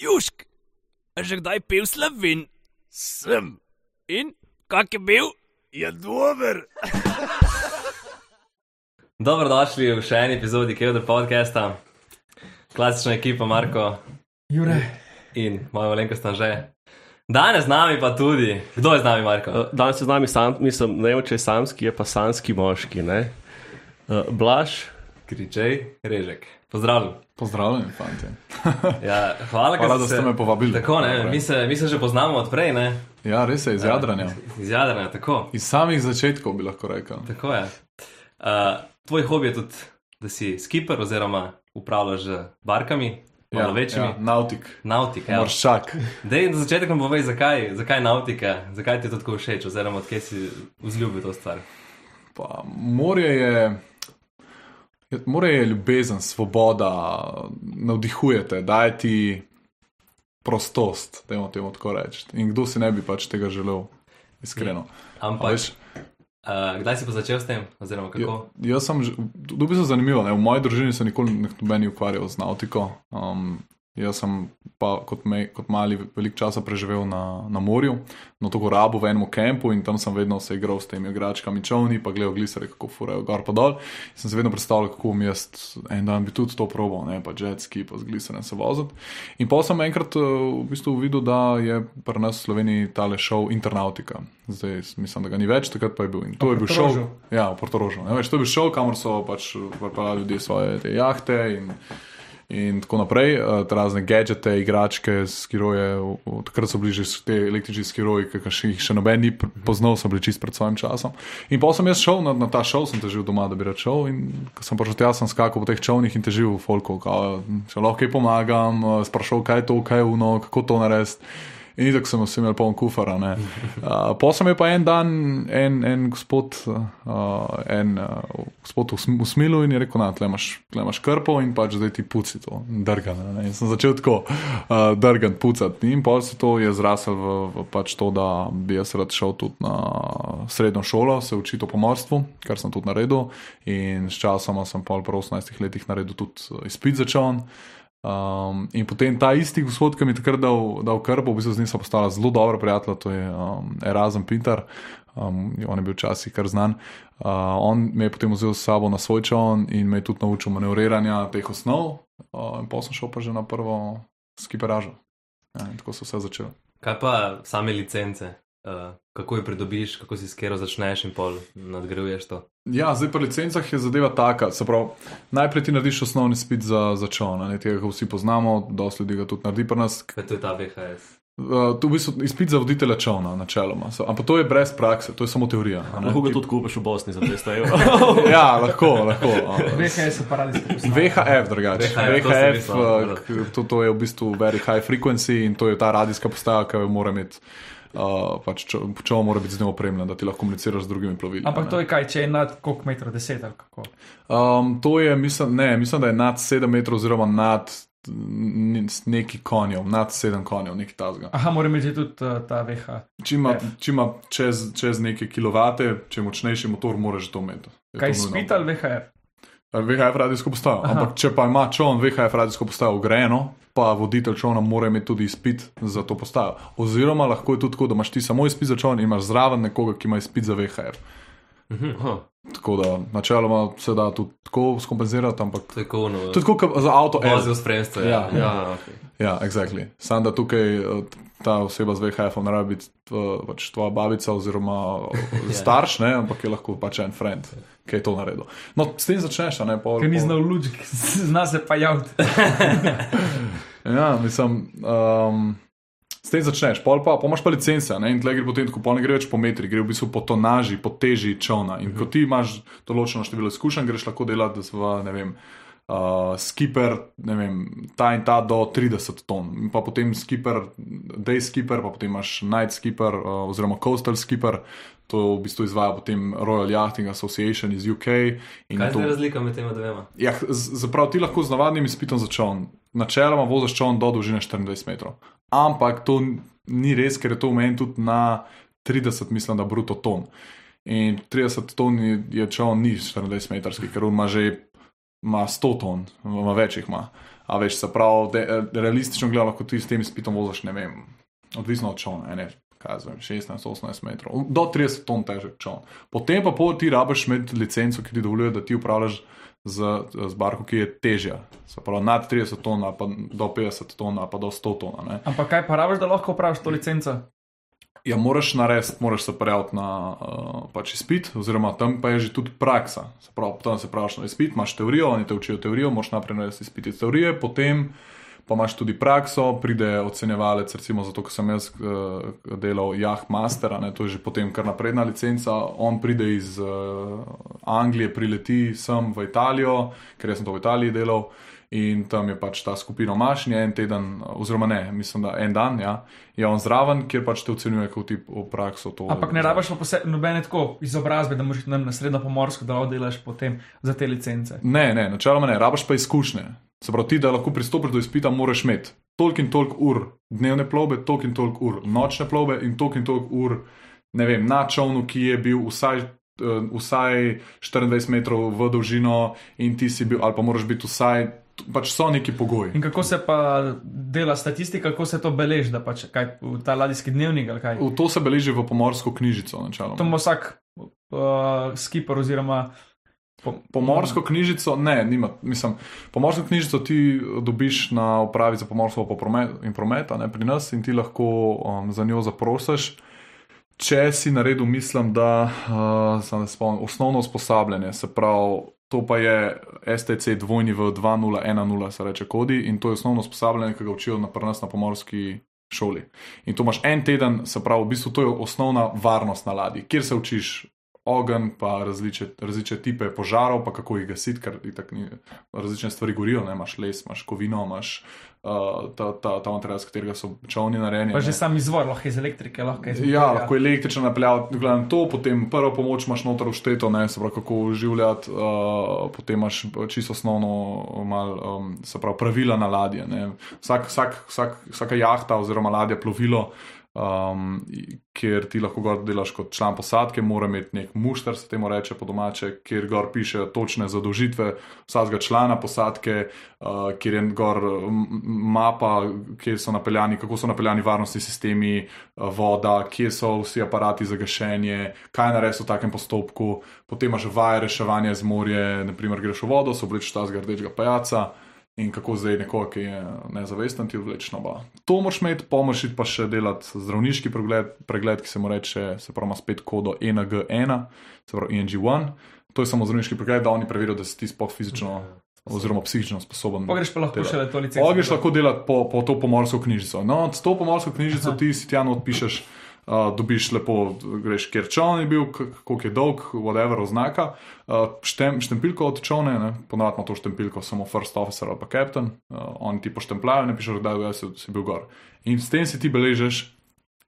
Južk, a že kdaj pil slovin? Sem. In kak je bil? Je dober. Dobrodošli v še eni epizodi Kevdr podcasta. Klasična ekipa Marko Jure. in moja malenkost že. Danes z nami pa tudi, kdo je z nami, Marko? Uh, Danes je z nami sam, mislim, ne vem, če je samski, je pa sanski moški. Ne? Uh, Blaž, Kričej, Režek. Pozdravljen. Pozdravljeni, fanti. Ja, hvala, Hvala, da ste me povabili. Tako, ne, mi se, mi se že poznamo odprej, ne? Ja, res je iz Jadranja. Iz Jadrana, tako. Iz samih začetkov bi lahko rekel. Tako je. Uh, tvoj hobi je tudi, da si skipper oziroma upravljaš z barkami, malo večjimi. Ja, nautik, Nautika. Ja. morščak. Dej, na začetku nam povej, zakaj, zakaj nautika, zakaj ti je to tako všeč, oziroma odkje si vzljubil to stvar. Pa, morje je. Je- Morje je ljubezen, svoboda, navdihujete, daje ti prostost, da imamo temu tako reči. In kdo si ne bi pač tega želel, iskreno. A Ampak, veš, uh, kdaj si pa začel s tem, oziroma kako? Ja, jaz sem, to bi se zanimivo, ne? v moji družini se nikoli noben ni ukvarjal z nautiko. Um, jaz sem pa kot, me, kot mali veliko časa preživel na, na morju, na to rabu v enem kampu in tam sem vedno se igral s temi igračkami čovni, pa gledal glisere, kako furajo gor pa dol. In sem se vedno predstavljal, kako bom jaz en dan bi tudi to probal, ne pa jetski, pa z gliserem se voziti. In pa sem enkrat eh, v bistvu videl, da je pri nas v Sloveniji tale šov Internautika. Zdaj mislim, da ga ni več, takrat pa je bil. In to je bil šov. Ja, v Portorožu. Ne, veš, to je bil šov, kamor so pač pripeljali ljudje svoje te jahte in, in tako naprej. Uh, razne gadžete, igračke, skiroje. Takrat so bili že te električni skiroji, ki jih še noben ni poznal, so bili čist pred svojim časom. In pa sem jaz šel na, na ta šov, sem težil doma, da bi rad šel. In ko sem prišel tja, sem skakal po teh čovnih in težil v folku, če lahko kaj pomagam, eh, sprašal, kaj je to, kaj je uno, kako to narediti. In tako sem vsi imel poln kufara. Uh, pa sem je pa en dan, en, en gospod, uh, en uh, gospod usm- usmilil in je rekel: tle imaš, tle imaš krpo in pač zdaj ti puci to, drgan. Ne? In sem začel tako, uh, drgan, pucati. In pa se to je zrasel v, v pač to, da bi jaz rad šel tudi na srednjo šolo, se učiti o pomorstvu, kar sem tudi naredil. In s časoma sem pol po 18 letih naredil tudi uh, izpit za čovn. Um, in potem ta isti gospod, ki mi je takrat dal, dal krpo, v bistvu z njim sem postala zelo dobra prijatelja, to je um, Erasmus Pintar, um, on je bil včasih kar znan. Uh, on me je potem vzel s sabo na svoj čovn in me je tudi naučil manevriranja teh osnov, uh, in pa sem šel pa že na prvo skiperažo. Ja, tako so vse začelo. Kaj pa same licence? Uh, kako jih pridobiš, kako si skero začneš in pol nadgrajuješ to? Ja, zdaj pri licencah je zadeva taka. se Pravi, najprej ti narediš osnovni spit za, za čovn, ne tega, ko vsi poznamo, dosti ljudi ga tudi naredi pri nas. Kaj to je ta VHS? Uh, to je v bistvu izpit za voditelja čovna, načeloma. So, ampak to je brez prakse, to je samo teorija. a ne. lahko ga tudi kupiš v Bosni za 200 evrov. Ja, lahko, lahko. VHS so paradijski. VHF, drugače. VHF, VHF, k- to, to je v bistvu very high frequency in to je ta radijska postaja, ki jo mora imeti. Uh, pač čovn mora biti z njo opremljen, da ti lahko komuniciraš z drugimi plovili. Ampak a to ne. je kaj, če je nad koliko metrov, deset ali kako. Um, to je, mislim, ne, mislim, da je nad 7 metrov, oziroma nad neki konjev, nad 7 konjev, nekaj tazga. Aha, mora imeti tudi uh, ta VH. Če ima, F. če ima čez, čez neke kilovate, če je močnejši motor, moraš to imeti. Je Kaj to nujno. spit ali VHF? VHF radijsko postajo. Aha. Ampak če pa ima čovn VHF radijsko postajo ugrajeno, pa voditelj čovna mora imeti tudi izpit za to postajo. Oziroma lahko je tudi tako, da imaš ti samo izpit za čovn in imaš zraven nekoga, ki ima izpit za VHF. Aha. Tako da načeloma se da tudi tako skompenzirati, ampak kono. to je tako kot za avto. Vozil spremstvo. Ja. Ja, okay. Ja, exactly. Sam da tukaj eh, ta oseba z VHF-om ne rabi biti tva- pač tvoja babica oziroma Ja. starš, ne, ampak je lahko pač en friend, ki je to naredil. No, s tem začneš, ne pol. Ker ni pol- znal luč, zna se pa javiti. Ja, mislim. Um, S tem začneš, pol pa, pa imaš pa licence, ne? in tle gre potem tako, pol ne gre več po metri, gre v bistvu po tonaži, po teži čovna. In ko ti imaš določeno število izkušenj, greš lahko delati v, ne vem, uh, skipper, ne vem, ta in ta do 30 ton. Pa potem skipper, day skipper, pa potem imaš night skipper uh, oziroma coastal skipper. To v bistvu izvaja potem Royal Yachting Association iz UK. Kaj je to- razlika med tema dvema? Ja, zaprav ti lahko z navadnim izpitom za čovn, načeloma voziš čovn do dolžine 24 metrov. Ampak to ni res, ker je to omejen tudi na 30, mislim, da bruto ton. In 30 ton je, je čovn ni 24 metrski, ker on ima že ima 100 ton, ima več jih ima. A veš, se pravi, de, realistično gledano, lahko ti s tem izpitom voziš, ne vem, odvisno od čovna, ne, kaj zvem, 16-18 metrov, do 30 ton težek čovn. Potem pa pol ti rabiš imeti licenco, ki ti dovoljuje, da ti upravljaš z, z barko, ki je težja. Se pravi, nad 30 ton, pa do 50 ton, pa do 100 ton. Ne. Ampak kaj pa rabiš, da lahko upraviš to licenco? Ja, moraš narediti, moraš se prijaviti na uh, pač izpit, oziroma tam pa je že tudi praksa. Se pravi, tam se praviš na izpit, imaš teorijo, oni te učijo teorijo, moraš naprej narediti izpit iz teorije, potem pa imaš tudi prakso, pride ocenjevalec, recimo zato, ker sem jaz uh, delal Yah Master, ne, to je že potem kar napredna licenca, on pride iz uh, Anglije, prileti sem v Italijo, ker jaz sem to v Italiji delal. In tam je pač ta skupina mašnja, en teden, oziroma ne, mislim, da en dan, ja, je on zraven, kjer pač te ocenjuje, kako ti v prakso to. Ampak ne rabiš pa nobene tako izobrazbe, da moraš na srednjo pomorsko, da lahko delaš potem za te licence. Ne, ne, načeloma ne, rabiš pa izkušnje. Se pravi, ti, da lahko pristopiš do izpita, moraš imeti toliko in toliko ur dnevne plovbe, toliko in toliko ur nočne plovbe in toliko in toliko ur, ne vem, na čovnu, ki je bil vsaj. eh, Vsaj 24 metrov v dolžino, in ti si bil, ali pa moraš biti vsaj, pač so neki pogoji. In kako se pa dela statistika, kako se to beleži, da pač kaj v ta ladijski dnevnik ali kaj? V To se beleži v pomorsko knjižico, načeloma. To ima vsak uh, skipper oziroma. Po, Pomorsko knjižico, ne, nima, mislim, pomorsko knjižico ti dobiš na upravi za pomorstvo in prometa, ne pri nas, in ti lahko um, za njo zaprosiš. Če si naredil, mislim, da uh, sem se spomnil, osnovno usposabljanje, se pravi, to pa je STC dvojni v 2010, se reče kodi, in to je osnovno usposabljanje, ki ga učijo na, pri nas na pomorski šoli. In to imaš en teden, se pravi, v bistvu to je osnovna varnost na ladji, kjer se učiš ogenj, pa različne, različne tipe požarov, pa kako jih gasiti, ker itak ni, različne stvari gorijo, ne imaš les, imaš kovino, imaš uh, ta, ta, ta material, z katerega so čovni narejeni. Pa ne. že sam izvor, lahko iz elektrike, lahko iz Ja, lahko je električna napeljava, gledam to, potem prvo pomoč imaš noter všteto, ne, se pravi, kako življati, uh, potem imaš čisto osnovno, mal, um, se pravi, pravila na ladje. ne. Vsak, vsak, vsak, vsaka jahta oziroma ladja plovilo, um, kjer ti lahko gor delaš kot član posadke, mora imeti nek mušter, se temu reče po domače, kjer gor piše točne zadolžitve vsakega člana posadke, uh, kjer je gor mapa, kjer so napeljani, kako so napeljani varnostni sistemi, uh, voda, kje so vsi aparati za gašenje, kaj narediti v takem postopku, potem imaš vaje reševanja z morje, naprimer greš v vodo, se oblečeš ta zgardečega pajaca. In kako zdaj nekoga, ki je nezavesten, ti odvleče noba. To moraš imeti, pomoč pa še delati zdravniški pregled, pregled, ki se mu reče, se pravi, ima spet kodo E ENG1, se pravi ENG1. To je samo zdravniški pregled, da oni preverijo, da si ti sploh fizično oziroma psihično sposoben. Pogreš pa lahko še le to licenco. Pogreš lahko delati po, po to pomorsko knjižico. No, s to pomorsko knjižico ti si tja odpišeš, uh, dobiš lepo, greš, kjer čovn je bil, koliko je dolg, whatever oznaka. Uh, štem, štempilko od čovne, ne, ponavadi ima to štempilko samo first officer ali pa captain, uh, oni ti poštempljajo, ne pišeš, da je si, si bil gor. In s tem si ti beležiš,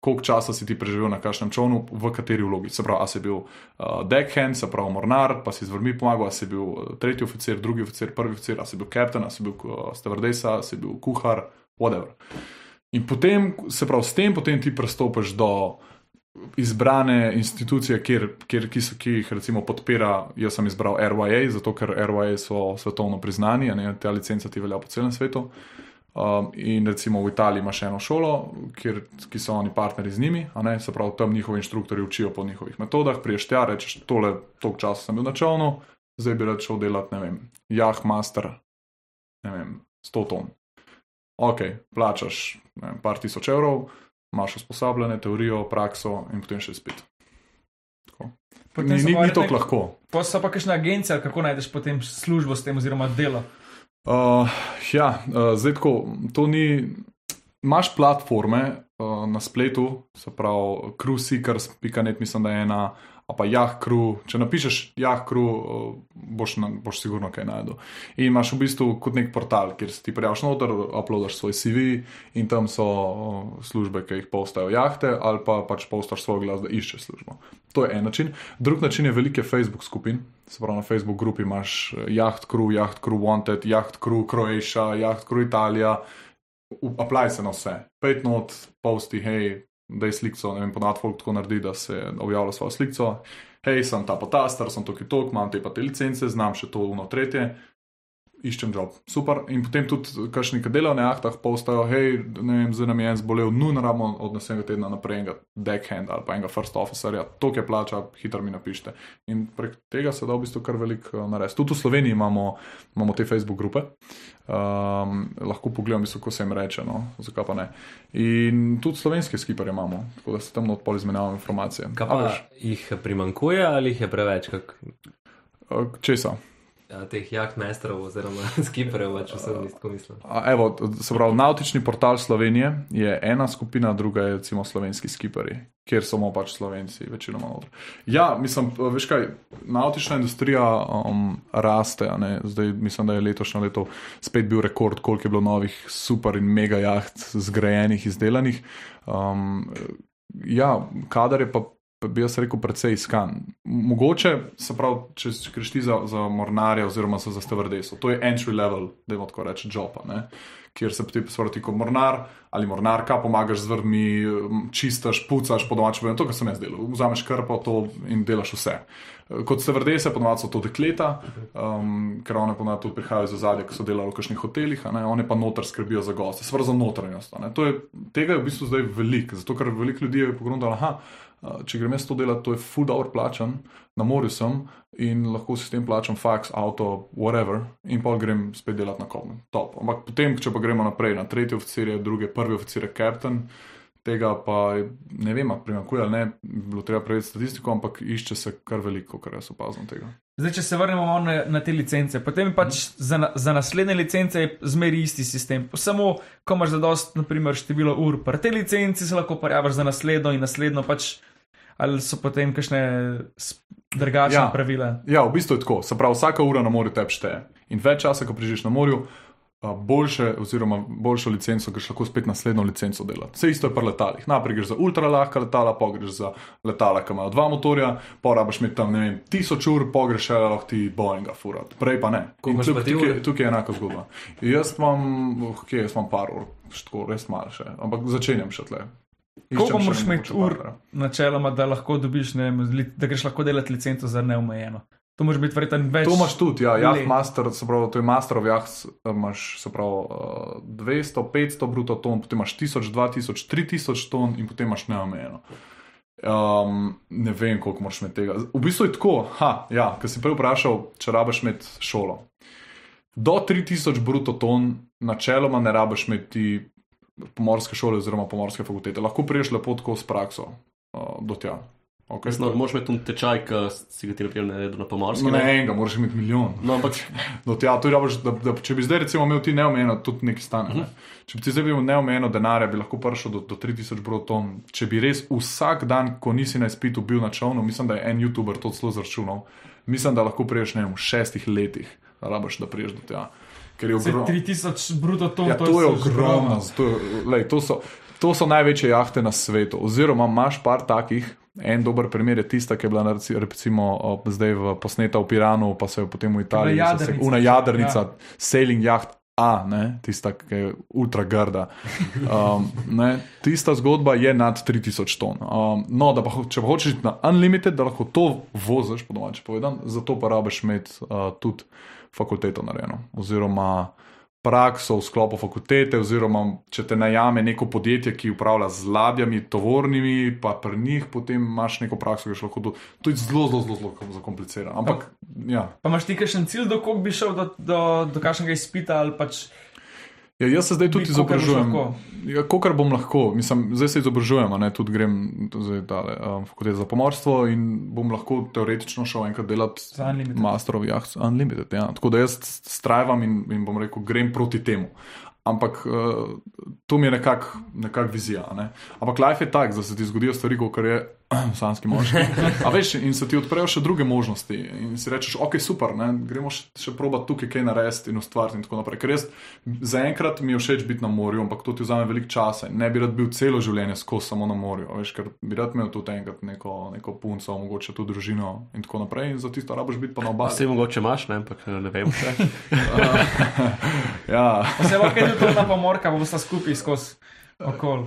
koliko časa si ti preživel na kakšnem čovnu, v kateri vlogi. Se pravi, a si bil uh, deckhand, se pravi mornar, pa si z vrmi pomagal, a si bil uh, tretji oficir, drugi oficir, prvi oficir, a si bil captain, a si bil uh, stevardesa, a si bil kuhar, whatever. In potem, se pravi, s tem potem ti prestopiš do izbrane institucije, kjer, kjer, ki, so, ki jih recimo podpira. Jaz sem izbral RYA, zato ker RYA so svetovno priznani, ne, ta licenca ti velja po celem svetu. Um, in recimo v Italiji imaš eno šolo, kjer, ki so oni partnerji z njimi, ne, se pravi, tam njihovi inštruktori učijo po njihovih metodah, priješ tja, rečeš, tole, toliko časa sem bil na čovnu, zdaj bi rad šel delati, ne vem, jah, master, ne vem, 100 ton. Ok, plačaš ne vem, par tisoč evrov, imaš usposabljanje, teorijo, prakso in potem še spet. Potem Ni, ni, ni to lahko. Pa so pa kakšne agencije, kako najdeš potem službo s tem oziroma delo. Uh, ja, uh, zdaj tako, to ni. Imaš platforme uh, na spletu, se pravi, cruiseekers.net, mislim, da je ena, pa Yahoo. Če napišeš Yahoo, uh, boš, na, boš sigurno kaj najdel. In imaš v bistvu kot nek portal, kjer se ti prijaviš noter, uploadaš svoj CV in tam so uh, službe, ki jih postajo jahte, ali pa pač postaš svoj glas, da iščeš službo. To je en način. Drug način je velike Facebook skupin. Se pravi, na Facebook grupi imaš eh, Yacht Crew, Yacht Crew Wanted, Yacht Crew Croatia, Yacht Crew Italija. Aplaj se na vse. Pet not, posti, hej, da je sliko, ne vem, ponad folk tako naredi, da se objavlja svojo sliko. Hej, sem ta potastar, sem tukaj tok, imam te pa te licence, znam še to uno tretje. Iščem job. Super. In potem tudi, kakšni, ki delajo na jahtah, postajo, hej, ne vem, zdaj nam je en zbolel, nujno rabimo od naslednjega tedna naprej enega deckhand ali pa enega first officerja, to, ki je plača, hitro mi napišite. In prek tega se da v bistvu kar veliko uh, narediti. Tudi v Sloveniji imamo, imamo te Facebook grupe. Um, lahko pogledam, mislim, ko se jim reče, no, zakaj pa ne. In tudi slovenske skiperje imamo, tako da se tam odpol izmenjavamo informacije. Kaj pa jih primankuje ali jih je preveč? Kak, uh, Česa? Teh jahtmestrov oziroma skiperjev, če se mi tako mislim. A, Evo, se pravi, nautični portal Slovenije je ena skupina, druga je recimo slovenski skiperi, kjer smo pač slovenci, večinoma noter. Ja, mislim, veš kaj, nautična industrija um, raste, zdaj mislim, da je letošnje leto spet bil rekord, koliko je bilo novih super in mega jaht zgrajenih, izdelanih. Um, ja, kadar je pa. Bi jaz rekel, precej iskan. Mogoče, se pravi, če, greš ti za, za mornarja oziroma za stevardeso, to je entry level, da imamo tako job, ne? kjer se potem spravi kot mornar ali mornarka, pomagaš z vrmi, čistaš, pucaš, po domačem, to, kar sem jaz delal. Vzameš krpo to in delaš vse. Kot stevardese, ponovadi so to dekleta, um, ker one ponovadi tudi prihajajo iz ozadja, ki so delali v kakšnih hotelih, one pa noter skrbijo za goste, stvar za notranjost. je, tega je v bistvu zdaj veliko, zato ker veliko ljudi je pogledalo, aha, a, če grem jaz to delati, to je full dobro plačan, na morju sem in lahko si s tem plačam faks, avto, whatever, in pa grem spet delati na kopnu. Top. Ampak potem, če pa gremo naprej na tretje oficirje, druge, prvi oficir je kapten. Tega pa ne vem, ali primakuje ali ne, bi bilo treba preveriti statistiko, ampak išče se kar veliko, kar jaz opazim tega. Zdaj, če se vrnemo na, na te licence, potem je pač za, na- za naslednje licence je zmeri isti sistem. Samo, ko imaš zadost, naprimer, število ur, pri tej licenci se lahko prijavljaš za naslednjo in naslednjo, pač, ali so potem kakšne drugačne Ja. pravila. Ja, v bistvu je tako. Se pravi, vsaka ura na morju te šteje. In več časa, ko preživiš na morju, boljše, oziroma boljšo licenco, greš lahko spet naslednjo licenco delati. Vse isto je pri letalih. Najprej greš za ultralahka letala, pa greš za letala, ki imajo dva motorja, pa rabaš imeti tam, ne vem, tisoč ur, pa greš še lahko ti Boeinga furat. Prej pa ne. Tukaj- tukaj, tukaj je enaka zgodba. Jaz imam, ok, jaz imam par ur, tako res malo še, ampak začenjam še tle. Koliko moraš imeti ur, partnerja. načeloma, da lahko dobiš, ne da greš lahko delati licenco za neomejeno? To moraš biti verjetno več. To imaš tudi, ja, jaht master, se pravi, to je master of jaht, imaš se pravi uh, 200, 500 bruto ton, potem imaš 1000, 2000, 3000 ton in potem imaš neomejeno. Um, ne vem, koliko moraš imeti tega. V bistvu je tako, ha, ja, ker si prej vprašal, če rabiš imeti šolo. Do 3000 bruto ton, načeloma ne rabiš imeti pomorske šole oziroma pomorske fakultete. Lahko priješ lepo tako s prakso uh, do tja. Okay, Jasno, moraš imeti tudi tečaj, ki si ga ti naprej naredil na pomorskem. No, ne enega, moraš imeti milijon. No, ampak No, tja, to je rabiš, da, da, če bi zdaj recimo imel ti neomejeno, tudi nekaj stane. Ne? Če bi ti zdaj imel neomejeno denarja, bi lahko prišel do, do 3000 broton. Če bi res vsak dan, ko nisi na izpitu bil na čovnu, mislim, da je en YouTuber to celo zračunal, mislim, da lahko priješ ne vem, v šestih letih, da rabiš, da priješ do tja. Ker je ogromno. 3000 bruto ton, Ja, to je ogromno. To, lej, to, so, to so največje jahte na svetu. Oziroma, imaš par takih. En dober primer je tista, ki je bila reci- recimo zdaj v, posneta v Piranu, pa se je potem v Italiji. Una jadrnica, Ja. ja. sailing jaht A, ne, tista, ki je ultra grda. Um, ne, tista zgodba je nad 3000 ton. Um, no, da pa, če pa hočeš iti na unlimited, da lahko to voziš, po domače povedan, zato pa rabiš imeti uh, tudi fakulteto narejeno. Oziroma prakso v sklopu fakultete, oziroma če te najame neko podjetje, ki upravlja z ladjami, tovornimi, pa pri njih potem imaš neko prakso, ki je lahko to. To je zelo, zelo, zelo, zelo zakomplicirano. Ampak, ja. Pa imaš ti kakšen cilj, do kog bi šel, do, do, do kakšnega izpita ali pač. Ja, jaz se zdaj tudi Bi, boš izobražujem. lahko. Ja, Kolikor bom lahko, mislim, zdaj se izobražujem, ne tudi grem zdaj dale, um, fakultet za pomorstvo in bom lahko teoretično šel enkrat delati Za Unlimited. Master of Yachts Unlimited. Ja. Tako da jaz strajvam in, in bom rekel, grem proti temu. Ampak uh, to mi je nekako nekak vizija. Ne? Ampak life je tak, da se ti zgodijo stvari, kot je slanski moški. A veš, in se ti odprejo še druge možnosti. In si rečeš, ok, super, ne? gremo še, še probat tukaj kaj narediti in ustvariti in tako naprej. Ker jaz zaenkrat mi je všeč biti na morju, ampak to ti vzame veliko časa. Ne bi rad bil celo življenje skozi samo na morju. Veš, ker bi rad imel tudi enkrat neko, neko punco, mogoče tudi družino in tako naprej. In za tisto rabiš biti pa na obali. vse mogoče imaš, ne, ampak ne vem še. Ja. Pa se lahko tudi to na pomorka, pa bosta skupaj skozi okol.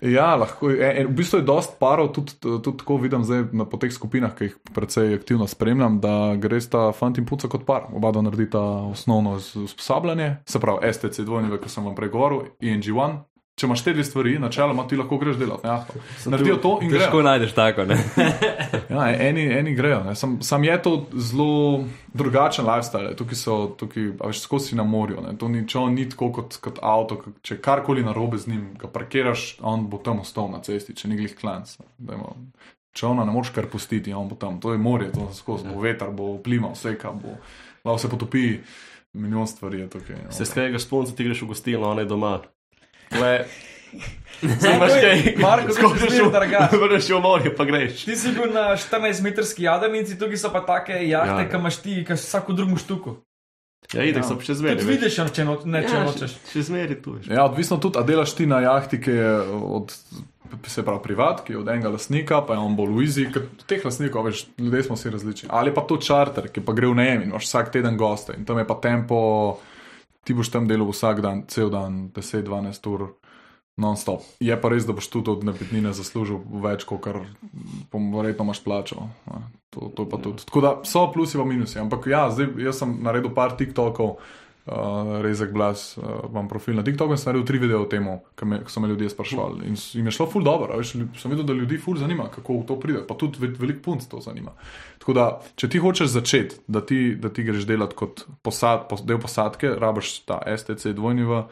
Ja, lahko. je. E, e, v bistvu je dost parov, tudi, tudi tako vidim zdaj na teh skupinah, ki jih precej aktivno spremljam, da gre sta fant in puca kot par. Oba dva naredita osnovno usposabljanje, se pravi STC dvojneve, ki sem vam prej govoril, ING1. Če imaš te dve stvari, načeloma ti lahko greš delati. jahto. Naredijo to in Težko grejo. najdeš tako? Ja, eni, eni grejo. ne. Sam, sam je to zelo drugačen lifestyle. Tukaj so, tukaj, a veš, skozi na morju. Ne. To ni, če on ni tako kot, kot avto, če karkoli narobe z njim, ga parkiraš, on bo tam ostal na cesti, če ni glih klanc. Dajmo, Če ona ne moreš kar pustiti, on bo tam. To je morje, to skozi bo veter, bo plima, vse kam bo. Lahko se potopi, milijon stvari je tukaj. no. Se s katerega sponca ti greš v gostilno, ona je doma. Marko, ti si zmeraj trgaš. Vrneš v morje, pa greš. Ti si bil na 14-metrski jadrnici, tukaj so pa take jahte, Ja. ki imaš ti, ki so vsako drugem štuku. Ja, idek so še zmeraj. Tudi vidiš, če, no, ne, če ja, nočeš. Še, še zmeraj tu. veš. Ja, odvisno tudi, a delaš ti na jahti, ki je od, se pravi, privat, ki je od enega lastnika, pa je on bolj v izi, ker teh lastnikov, veš, ljudje smo vsi različni. Ali pa to čarter, ki pa gre v najem in imaš vsak teden goste in tam je pa tempo, ti boš tam delal vsak dan, cel dan, 10-12 ur. Non-stop. Je pa res, da boš tudi od napitnine zaslužil več, kot kar verjetno imaš plačal. Ja, To, to pa tudi. Tako da so plusi in minusi. Ampak ja, zdaj jaz sem naredil par TikTokov, uh, Rezek Blas, uh, imam profil na TikToku in sem naredil tri videe o tem, ki so me ljudje sprašvali. In jim je šlo ful dobro, veš, sem videl, da ljudi ful zanima, kako v to pride, pa tudi ve- veliko punc to zanima. Tako da, če ti hočeš začeti, da ti, da ti greš delati kot posad, pos, del posadke, rabaš ta STC dvojniva.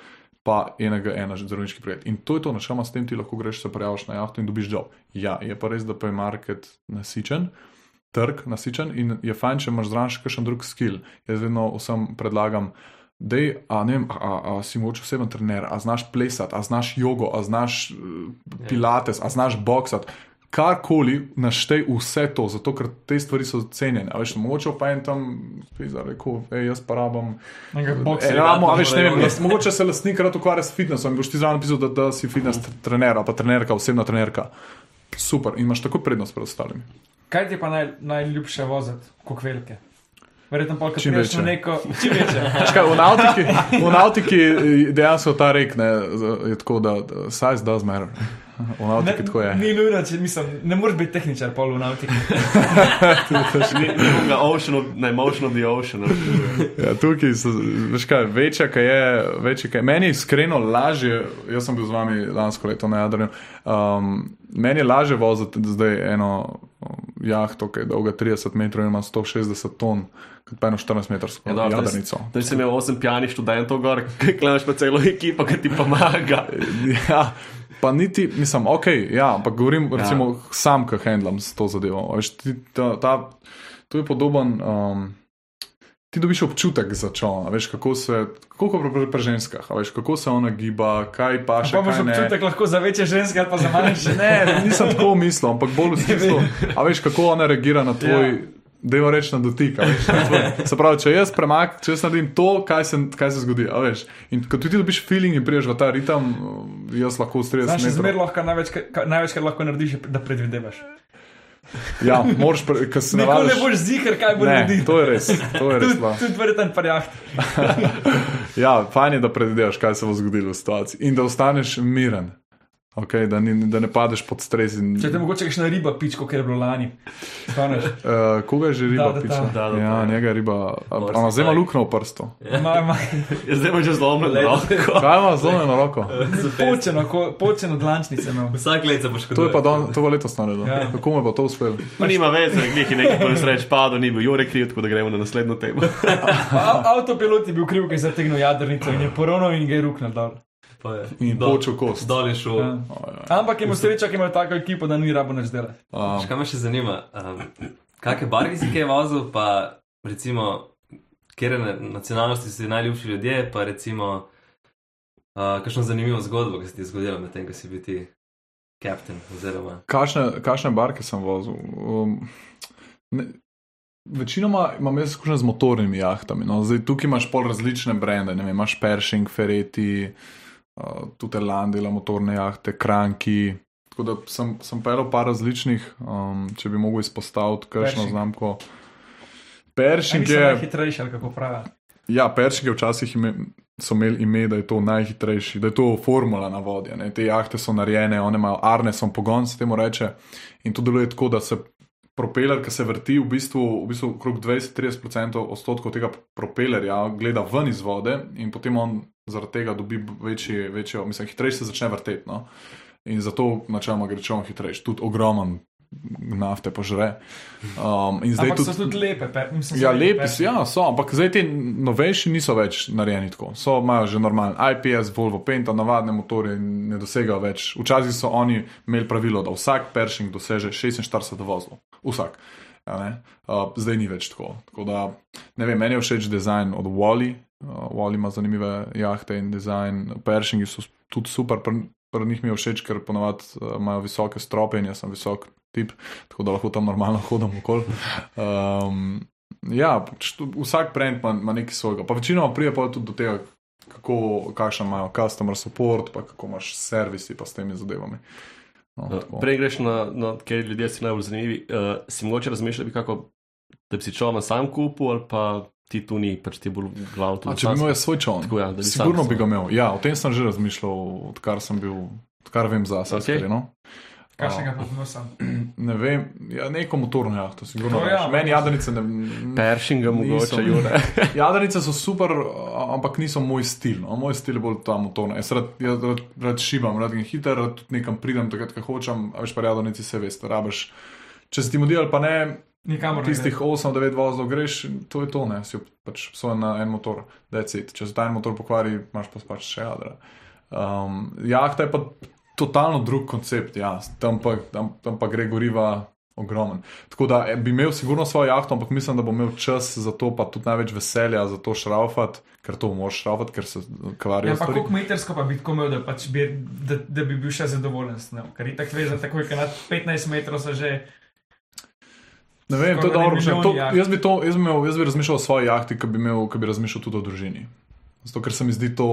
Pa enega, ena zdravniški projekt. In to je to, načeloma s tem ti lahko greš, se prijaviš na jahto in dobiš job. Ja, je pa res, da pa je market nasičen, trg nasičen in je fajn, če imaš zraven še kakšen drug skill. Jaz vedno vsem predlagam, da je, a ne vem, a, a, si mogoče oseben trener, a znaš plesati, a znaš jogo, a znaš uh, pilates, a znaš boksati. Karkoli naštej vse to, zato ker te stvari so cenjene. A veš, mogoče pa en tam, pizar, rekel, ej, jaz pa rabam. E, ramo, a veš, ne vem, jaz, mogoče se lastnik rad ukvarja s fitnessom in boš ti zraven napisal, da, da si fitness trener pa trenerka, osebna trenerka. Super, in imaš tako prednost pred ostalimi. Kaj ti pa naj, najljubše voziti, kot velike? Verjetno pa, če greš na neko. Čakaj, v nautiki, v nautiki dejansko ta rek ne, je tako, da size does matter. V nautiki tako je. Ni nujno, če mislim, ne moreš biti tehničar, pol v nautiki. Ni ni ga ocean, of- ne, motion of the ocean. Ja, tukaj so, veš kaj, večja, kaj je, večja, kaj je. Meni je iskreno lažje, jaz sem bil z vami lansko leto na Jadranju, um, meni je lažje voziti zdaj eno jahto, ki je dolga 30 metrov in ima 160 ton, kot pa eno 14 metrsko Ja, dobro, jadrnico. Zdaj sem imel 8 pijanih študentov gor, klenaš pa celo ekipo, ki ti pomaga. Ja, pa niti, mislim, ok, ja, ampak govorim, recimo, ja. sam, ki handlam s to zadevo. Veš, ti, ta, ta, to je podoben. Um, Ti dobiš občutek za čovna, veš, kako se, kako pri, pri, ženskah, a veš, kako se ona giba, kaj pa še Pa imaš občutek lahko za večje ženske ali pa za manjše. Ne, nisem tako mislil, ampak bolj v smislu, a veš, kako ona reagira na tvoj, Ja. Devo reči na dotik. veš, na tvoj- Se pravi, če jaz premak, če jaz naredim to, kaj se, kaj se zgodi. in ko ti dobiš feeling in priješ v ta ritem, jaz lahko s 30 Znaš, zmer metrov. lahko največkrat, ka- največkrat lahko narediš, da predvidevaš. Ja, moraš, ker se Nikoli ne navadiš. boš zihar, kaj bo naredil. to je res, to je res. Tudi, pa. tudi verjetno parjaht. Ja, fajn je, da predvidevaš, kaj se bo zgodilo v situaciji in da ostaneš miren. Okay, da, ni, da ne padeš pod stres. In, Če te mogoče kakšna riba pič, kot je bilo lani. Uh, koga je že riba Da, da, pičila? da, da, ja, da. njega je riba. Ona zdaj ima luknjo v prstu. Ma, ma, Ja, zdaj imaš že zlomljeno roko. Kaj ima na roko? počeno, ko- počeno dlančnice imel. Vsak let se boš To je pa don, to je letos naredil. Ja. Ja. Kako mu je pa to uspelo? Pa nima veze, nekaj nekaj po nesreč padlo, ni bil Jurek kriv, tako da gremo na naslednjo temo. Avtopilot je bil kriv, ker je zategnil jadrnico in je poronil in ga je ruknil dol. Pa je. In počel kost. Dol je šel. Ja. Ampak ima sreča, ki ima tako ekipo, da ni rabo več delati. Um, Kaj me še zanima? Um, kakšne barve si kaj vozil, pa recimo, kje nacionalnosti si najljubši ljudje, pa recimo, uh, kakšno zanimivo zgodbo, ki se ti je zgodila med tem, ko si bil ti kapitan oziroma. Kakšne, kakšne barke sem vozil? Um, ne, večinoma imam jaz izkušnje z motornimi jahtami. No. Zdaj, tukaj imaš pol različne brende, ne vem, imaš Pershing, Ferreti, uh, tudi Landela, motorne jahte, Kranki. Tako da sem, sem pelil par različnih, um, če bi mogel izpostaviti kakšno znamko. So je. najhitrejši, ali kako pravi. Ja, Peršik je včasih imel, so imeli ime, da je to najhitrejši, da je to formula na vodi. Ne? Te jahte so narejene, one imajo arnesom pogon, se temu reče. In to deluje tako, da se propeler, ki se vrti, v bistvu, v bistvu okrog 20-30% odstotkov tega propelerja gleda ven iz vode in potem on zaradi tega dobi večji, večjo, mislim, hitrejše se začne vrteti. No? In zato načeloma gre čovn hitrejši, tudi ogromen nafte požre. Um, in zdaj Ampak tudi. so tudi lepe, pe, mislim, Ja, so lepi so, ja, so, ampak zdaj ti novejši niso več narejeni tako. So, imajo že normalen IPS, Volvo Penta, navadne motorje in ne dosegajo več. Včasih so oni imeli pravilo, da vsak Pershing doseže 46 vozlov. Vsak. Ja, uh, zdaj ni več tako. tako da, vem, meni je všeč dizajn od Wally. Uh, Wally ima zanimive jahte in dizajn. Pershingi so tudi super, pri pri njih mi je všeč, ker ponovadi uh, imajo visoke strope in jaz sem visok tip, tako da lahko tam normalno hodim okoli. Um, ja, pač vsak brand ima, ima nekaj svojega. Pa večinoma pride pa tudi do tega, kako, kakšen imajo customer support, pa kako imaš servisi, pa s temi zadevami. No, tako. Prej greš na, na ker ljudje si najbolj zanimivi. Uh, si mogoče razmišljati, kako, da bi si čovna sam kupil, ali pa ti tu ni, pač ti bolj glav. A, če bi imel svoj čovn, Tako, ja, da bi sigurno bi ga imel. Ja, o tem sem že razmišljal, odkar sem bil, odkar vem zase. Okej. Okay. No? Kakšnega pa sam? Ne vem, ja, neko motorno jahto, sigurno. To No, ja, Meni jadrnice ne. Pershinga Niso. mogoče, Jure. Jadrnice so super, ampak niso moj stil. No? Moj stil je bolj ta motorna. Jaz rad, jaz rad, rad šibam, rad grem hiter, rad tudi nekam pridem, takrat, ko hočem, a veš pa jadrnici se veste, rabiš. Če se ti mudi ali pa ne, Nikamor tistih 8-9 vozov greš, to je to, ne, si pač svoje na en motor, decit. Če se ta en motor pokvari, imaš pa pač še jadra. Um, jahta je pa totalno drug koncept, ja, tam pa, tam, tam pa gre goriva. Ogromen. Tako da eh, bi imel sigurno svojo jahto, ampak mislim, da bom imel čas za to, pa tudi največ veselja za to šraufati, ker to moraš šraufati, ker se kvarijo Ja, pa stvari. koliko metrsko pa bi tako imel, da, pač bi, da, da bi bil še zadovoljen s tem. Ker je tako vezan, tako je, nad 15 metrov se že. Ne vem, to je dobro. To, jaz, bi to, jaz, bi imel, jaz bi razmišljal o svoji jahti, ki bi, imel, ki bi razmišljal tudi o družini. Zato, ker se mi zdi to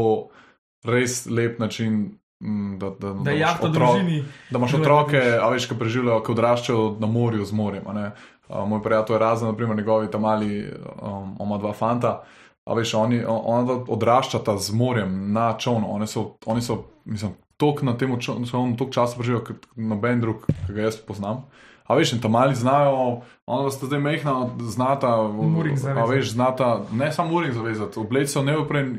res lep način, mm, da, da, Da je imaš otrok- družini. Da imaš otroke, a veš, ki preživljajo, ki odraščajo na morju z morjem. A, Moj prijatelj je razen, naprimer, njegovi tam mali, um, on ima dva fanta. A veš, oni, on- ona odraščata z morjem na čovnu. Oni so, oni so mislim, tok na tem čovnu, tok časa preživijo, kot noben drug, ki ga jaz poznam. A veš, in tam mali znajo, ona sta zdaj mehna, znata, a veš, znata, ne samo muring zavezati, obleč se v neopren,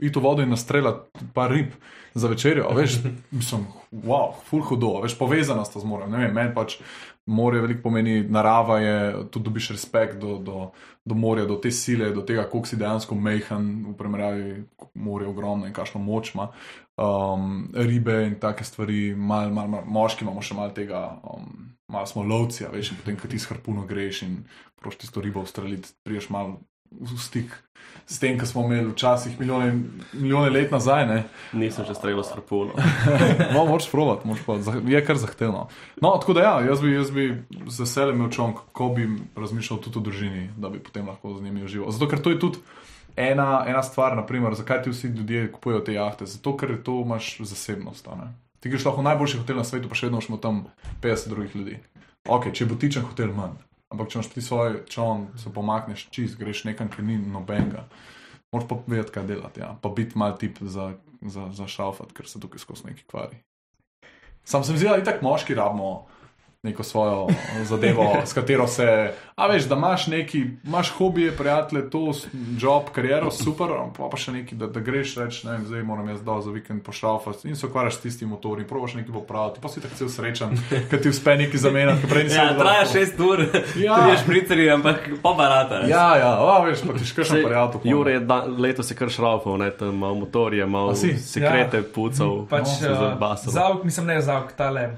iti v vodo in nastrelati par rib za večerjo. A veš, mislim, wow, ful hudo, a veš, povezana sta z morem. Ne vem, meni pač morje veliko pomeni, narava je, tudi dobiš respekt do, do, do morja, do te sile, do tega, koliko si dejansko mehen v primerjavi, morje je ogromno in kakšno moč ima. Um, ribe in take stvari, mal, mal, mal, moški imamo še malo tega, um, malo smo lovci, a veš, in potem, ko ti s harpuno greš in proš tisto ribo ustreliti, priješ malo v stik s tem, kar smo imeli včasih milijone, milijone let nazaj. Ne? Nisem še streljal s harpuno. No, moraš provat, moraš provat. Zah- je kar zahtevno. No, tako da ja, jaz bi, jaz bi z veseljem imel čon, kako bi razmišljal tudi o družini, da bi potem lahko z njimi užival. Zato, ker to je tudi ena, ena stvar, naprimer, zakaj ti vsi ljudje kupujejo te jahte. Zato, ker to imaš zasebnost. Ti greš lahko v najboljši hotel na svetu, pa še vedno imaš tam 50 drugih ljudi. Ok, če bo tičen hotel manj. Ampak če imaš ti svoj čon, se pomakneš čist, greš nekam, ki ni nobenega. Moraš pa vedeti, kaj delati, ja. pa biti mal tip za, za, za šalfat, ker se tukaj skozi neki kvari. Sam se mi zdi, da itak moški rabimo neko svojo zadevo, s katero se. A veš, da imaš neki, imaš hobije, prijatelje, to, job, kariero, super, pa, pa še neki, da, da greš reči, ne vem, zdaj moram jaz dol za vikend pošalfati in se ukvarjaš s tistim motorjem, probaš nekaj popraviti, pa si tako cel srečen, ker ti uspe nekaj zamenjati, ker prej nisi Ja, traja. 6 ur, Ja. ti špriceri, ampak pa barata. Ja, ja, a, veš, pa ti škršen prijatelj. Jure je da, letos je kar šraufal, ne, tam malo motorje, malo si? sekrete ja. pucal, Pač, se uh, zabasal. zavk, mislim, ne zavk, tale.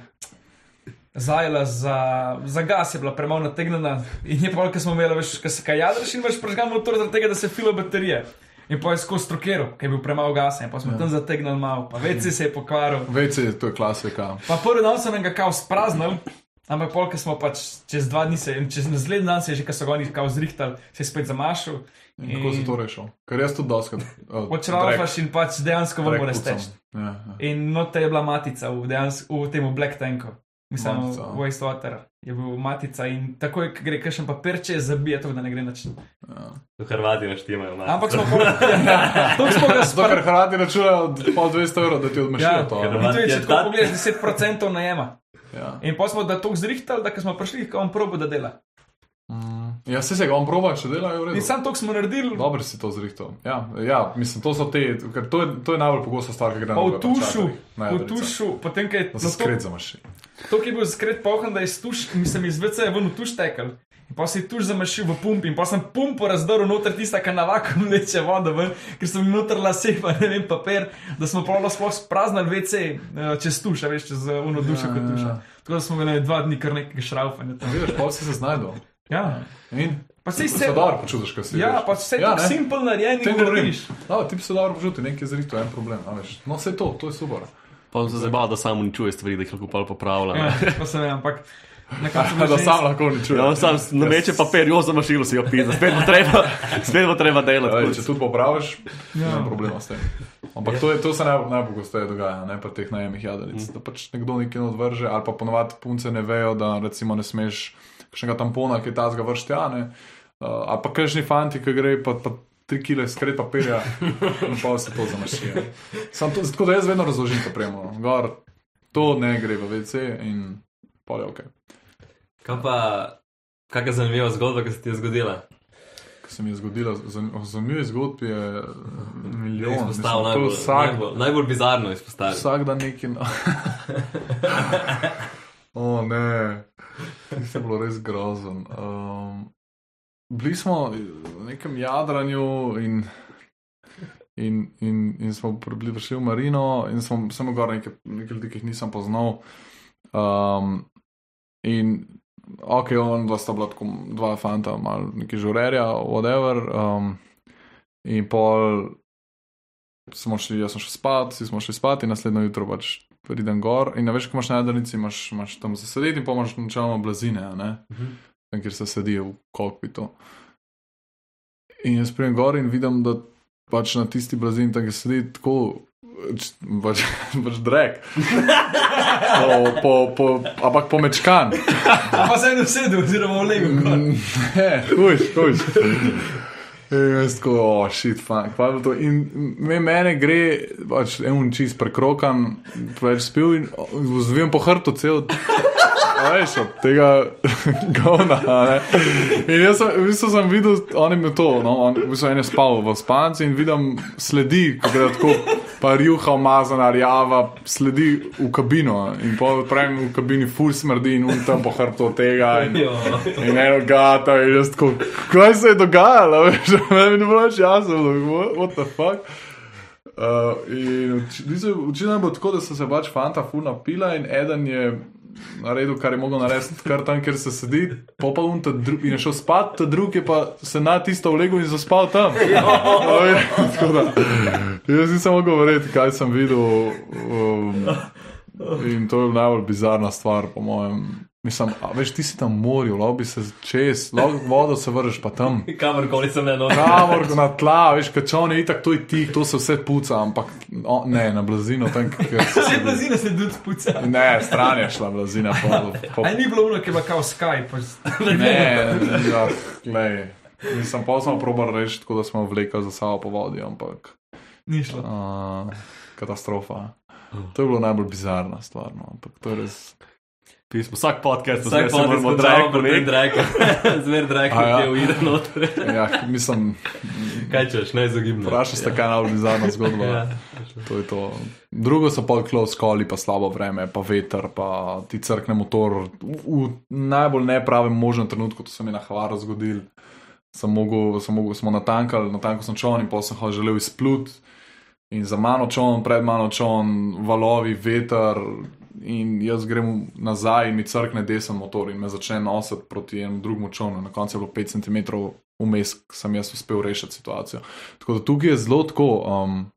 Zajela za, za gas je bila premalo nategnjena in je pa, ko smo imeli, veš, ko se kaj jadraš in veš, prežgal motor zaradi tega, da se filo baterije. In pa je skozi strokeru, ker je bil premalo gasa in pa smo ja. tam zategnili malo, pa veci se je pokvaril. Vece, to je klasika. Pa prvi dan nam ga kao spraznili, ampak pol, ko smo pač čez dva dni se, čez naslednji dan se je že, ko so ga oni kao zrihtali, se je spet zamašil. In kako si to rešil? Ker jaz tudi doskrat. Uh, Počravaš in pač dejansko vam mora steči. Ja, ja. In note je bila matica v, dejansko, v tem Black Tanku. Mislim, wastewater je bil matica in tako je, ko gre kakšen papir, če zabije, to da ne gre nič. Ja. V Hrvati naštimajo. Ampak smo pa, ja, to smo ga Zato, ker. Hrvati računajo od pol 200 evrov, da ti odmešijo Ja, to. In to je, če Je tako ta- pogledaš, 10% najema. Ja. In pa smo da to zrihtali, da ko smo prišli, ko on probo, da dela. Mm. Ja, se se ga on proba, če dela, je v redu. In sam to smo naredili, Dobro si to zrihtal. Ja, ja, mislim, to so te, ker to je, to je najbolj pogosta stvar, ki gre pa na v tušu, v tušu, potem, ko je Da se na to- ki je bil skret pohan, da je iz tuš, mislim, iz VC je ven tuš tekel. In pa si tuš zamašil v pumpi, in pa sem pumpo razdrl noter tista, ki navako vleče vodo ven, ker sem noter lase, pa ne vem, papir, da smo pravno sploh spraznili VC eh, čez tuš, a veš, čez eh, uno dušo kot tuša. Tako da smo imeli dva dni kar nekega šraufanja tam. Vidiš, pa si se znajdel. Ja, In pa si se se. dobro počutiš, ko si. Ja, veš. pa vse Ja, tako ne. simpel narejen in govorim. govoriš. No, ti se dobro počutil, nekaj zrihtal, en problem. veš. No, vse to, to je super. Pa sem se zabal, da samo uničuje stvari, da jih lahko popravlja. Ja, ne. pa se ne, ampak Da sam lahko ni čuje. Ja, sam nameče papir, jo za mašino si jo pisa, spet bo treba, spet bo treba delati. Ej, če tudi popraviš, Ja. ja. problema s tem. Ampak to, je, to se naj, najpogosteje dogaja, ne pa teh najemnih jadrnic. Mm. Da pač nekdo nekaj odvrže, ali pa ponovadi punce ne vejo, da recimo ne smeš kakšnega tampona, ki je tazga vrštjane. Uh, ali pa kažni fanti, ki gre pa, pa tri kile skret papirja in pa se to zamašijo. Sam to, tako da jaz vedno razložim to premo. Gor, to ne gre v WC in pol je ok. Kaj pa, kakšna zanimiva zgodba, ki se ti je zgodila? Ko se mi je zgodilo, zanimivo zgodb je milijon. Izpostavil to najbolj, vsak, najbolj, najbolj bizarno izpostavil. Vsak dan neki. No. o ne, to je bilo res grozen. Um, bili smo v nekem jadranju in, in, in, in smo bili prišli v Marino in smo samo gor nekaj, nekaj ljudi, ki jih nisem poznal. Um, in ok, on dva sta bila tako dva fanta, malo neki žurerja, whatever. Um, in pol smo šli, jaz sem šel spat, vsi smo šli spat in naslednjo jutro pač pridem gor. In veš, ko imaš na jadrnici, imaš, imaš tam za sedeti in pa imaš načeloma blazine, a ne? Tam, kjer se sedi v kokpitu. In jaz pridem gor in vidim, da pač na tisti blazini tam, kjer sedi tako. Pač, pač drek. Po, po, po, ampak pomečkan. Pa se je usedel, oziroma v legu. gor. Ne, huš. In jaz tako, oh, shit, funk, pa je bilo to. In me, mene gre, pač en čist prekrokan, preveč spil in vzvijem po hrtu cel. Veš, od tega govna. ne. In jaz sem, v bistvu sem videl, on je imel to, no, on, v bistvu en je spal v spanci in vidim sledi, ko gre tako, pa rjuha umazana, rjava, sledi v kabino. In odprem v kabini, full smrdi in un tam po hrtu od tega. In. In eno gata, in jaz tako, kaj se je dogajalo, veš, meni ni bilo več jasno, like, what, what the fuck. Uh, in očitno je bilo tako, da so se pač fanta funa pila in eden je naredil, kar je mogel narediti, kar tam, kjer se sedi, popoln in je šel spat, ta drug je pa se na tisto vlegel in zaspal tam. A veš, tako da, Jaz nisem mogel verjeti, kaj sem videl. Um, in to je najbolj bizarna stvar, po mojem. Mislim, a, veš, ti si tam morju, lahko bi se čez, v vodo se vrneš pa tam. Kamorkoli sem eno. Kamor na tla, veš, kačon je itak, to je ti, to se vse puca, ampak o, ne, na blazino tam, kjer se Vse blazine se tudi spuca. Ne, stran je šla blazina. Po, po, A ni bilo ono, ki bilo kao Skype. ne, ja, glej. Nisem pa samo probar reči, tako da smo vlekli za sabo po vodi, ampak Ni šlo. uh, katastrofa. To je bilo najbolj bizarna stvar, no, ampak to je res. Pismo, vsak podcast, Vsak se pot moramo je drag, drag, ne? drag. Zmer drag, A ja. ki je uide noter. Ja, mislim, Kaj češ, neizogibno. vprašaj se, kaj je najbolj bizarna zgodba. Ja. To je to. Drugo so pa close calli, pa slabo vreme, pa veter, pa ti crkne motor. V, v najbolj nepravem možnem trenutku, to se mi je na Havaru zgodil. Sem mogel, sem mogel, smo natankali, natanko sem čon in pa sem ho želel izplut. In za mano čon, pred mano čon, valovi, veter. In jaz grem nazaj in mi crkne desen motor in me začne nositi proti enemu drugemu čonu. Na koncu je bilo 5 cm vmes, sem jaz uspel rešiti situacijo. Tako da tukaj je zelo tako. Um,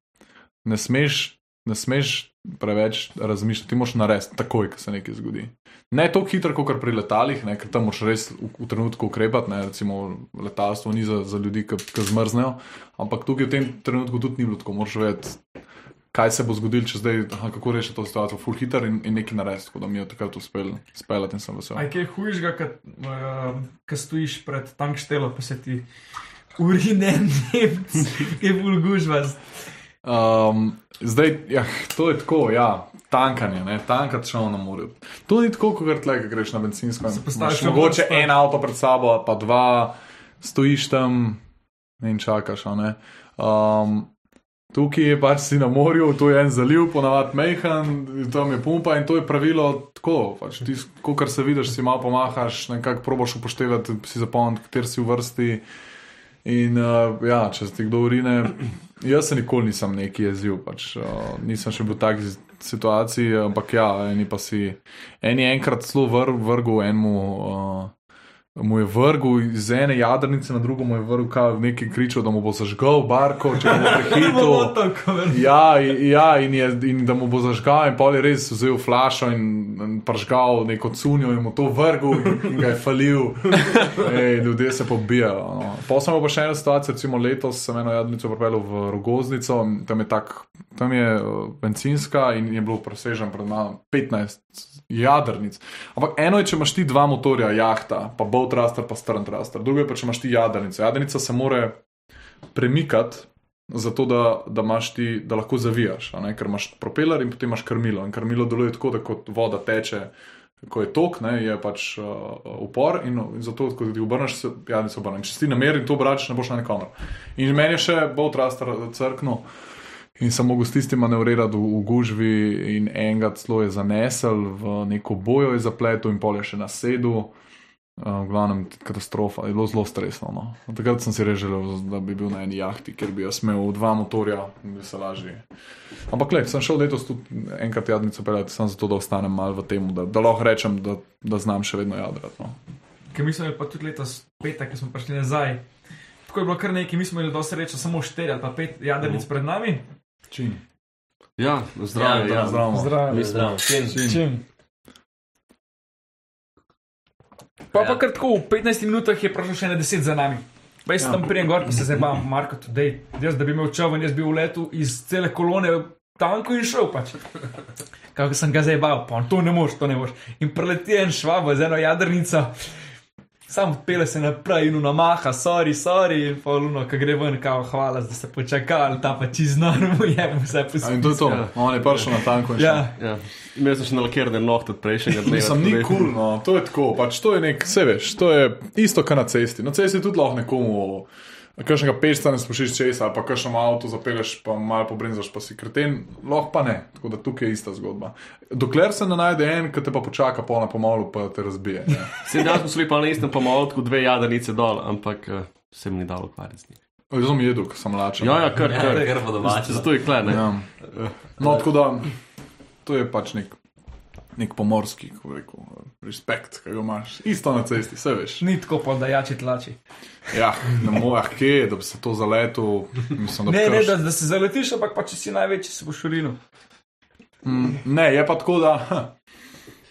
ne smeš, ne smeš preveč razmišljati, ti moraš narediti takoj, ko se nekaj zgodi. Ne tako hitro, kot pri letalih, ne, ker tam moraš res v, v trenutku ukrepati. Ne, recimo, letalstvo ni za, za ljudi, ki, ki zmrznejo, ampak tukaj v tem trenutku tudi ni bilo tako. Moraš vedeti, kaj se bo zgodilo, če zdaj, aha, kako rešiti to situacijo, full hitter in, in nekaj narediti, tako da mi je takrat uspel speljati in sem vesel. Aj kaj hujšega, ko stojiš pred tankštelo, pa se ti urine Nemc, je bulgužvast. Um, zdaj, ja, to je tako, ja, tankanje, ne, tankati šel na morju. To ni tako, kot ko greš na benzinsko. in postaviš Mogoče vrsto. en avto pred sabo, pa dva, stojiš tam in čakaš. ne. Um, tukaj je pač si na morju, tu je en zaliv, ponavadi mehan, tam je pumpa in to je pravilo tako. Pač ti, kar se vidiš, si malo pomahaš, nekako probaš upoštevati, si zapomniti, kater si v vrsti. In uh, ja, če ti kdo urine, jaz se nikoli nisem neki jezil, pač, uh, nisem še bil v taki situaciji, ampak ja, eni pa si. En je enkrat celo vr, vrgel enemu. Uh, Mu je vrgel iz ene jadrnice na drugo, mu je vrgel kaj, nekaj kričal, da mu bo zažgal barko, če bo prehitel. Ja, ja in, je, in da mu bo zažgal, in pol je res vzel flašo in, in pržgal neko cunjo in mu to vrgel in, in ga je falil. Ej, ljudje se pobijajo. No. Imel pa še eno situacijo, recimo letos sem eno jadrnico pripeljal v Rogoznico, tam je, tak, tam je uh, bencinska in je bilo presežen pred nami 15 jadrnic. Ampak eno je, če imaš ti dva motorja, jahta, pa boat raster, pa stern raster, drugo je pa, če imaš ti jadrnico. Jadrnica se more premikati. Zato, da, da, ti, da lahko zavijaš, ker imaš propeler in potem imaš krmilo. In krmilo deluje tako, da kot voda teče, ko je tok, ne, je pač uh, upor in, in zato, ko ti obrneš, se jadrnica obrne. Če si ti namer in to obračaš, ne boš na nikomer. In meni je še bolj raster crkno. In sem mogel s tistim manevrirati v, v gužvi, in enega celo je zanesel, v neko bojo je zapletel, in pol je še nasedel. Uh, v glavnem, katastrofa, je bilo zelo stresno. No. Takrat sem si res želel, da bi bil na eni jahti, ker bi jaz imel dva motorja in bi se lažje. Ampak, le, sem šel letos tudi enkrat jadnico peljati, samo zato, da ostanem malo v tem, da, da lahko rečem, da, da znam še vedno jadrati. No. Ker mi smo imeli pa tudi letos petek, ki smo prišli nazaj. Tako je bilo kar nekaj, mi smo imeli do sreče samo štiri ali pa pet jadrnic pred nami. Čim. Ja, zdravo. Ja, Ja, Zdravo. Zdravo. Zdravo. Čim. Pa pa kar tako, v 15 minutah je prišlo še na 10 za nami. Veš, ja. tam prijem gor, pa se zdaj bam, Marko, tudi, jaz da bi imel čovn, jaz bi v letu iz cele kolone v tanku in šel pač. Kako sem ga zdaj bal, pa to ne moš, to ne moš. In preleti en švabo z eno jadrnico, sam pele se naprej in namaha, sorry, sorry, in pa luno, ko gre ven, kao, hvala, da ste počakali, ta pa čez normo je, vse A posebej. In to je to. Ja. On je prišel na tanko. Ja, ja. Imel sem še nalakirane nohte od prejšnjega dne. Mislim, ni kul, cool, no. to je tako, pač to je nek, vse veš, to je isto, kar na cesti. Na cesti tudi lahko nekomu, kakšnega pešca ne spušiš česa, ali pa kakšno avto zapeleš, pa malo pobrinzaš, pa si kreten, lahko pa ne. Tako da tukaj je ista zgodba. Dokler se ne najde en, ki te pa počaka polna pomolu, pa te razbije. Sedaj danes smo šli pa na istem pomolku, dve jadrnice dol, ampak uh, se mi ni dalo ukvarjati z njim. Jaz sem jedel, ker sem lačen. Ja, ja, kar, Ja, kar. kar po domače. Zato je kle, ne? Ja. No, tako da to je pač nek, nek pomorski, kako rekel, respekt, ki ga imaš. Isto na cesti, vse veš. ni tako pa da jači tlači. Ja, ne moreš, kje, da bi se to zaletel. Mislim, da Ne, ne, da, da se zaletiš, ampak pa če si največji, se boš urinil. Mm, ne, je pa tako, da ha,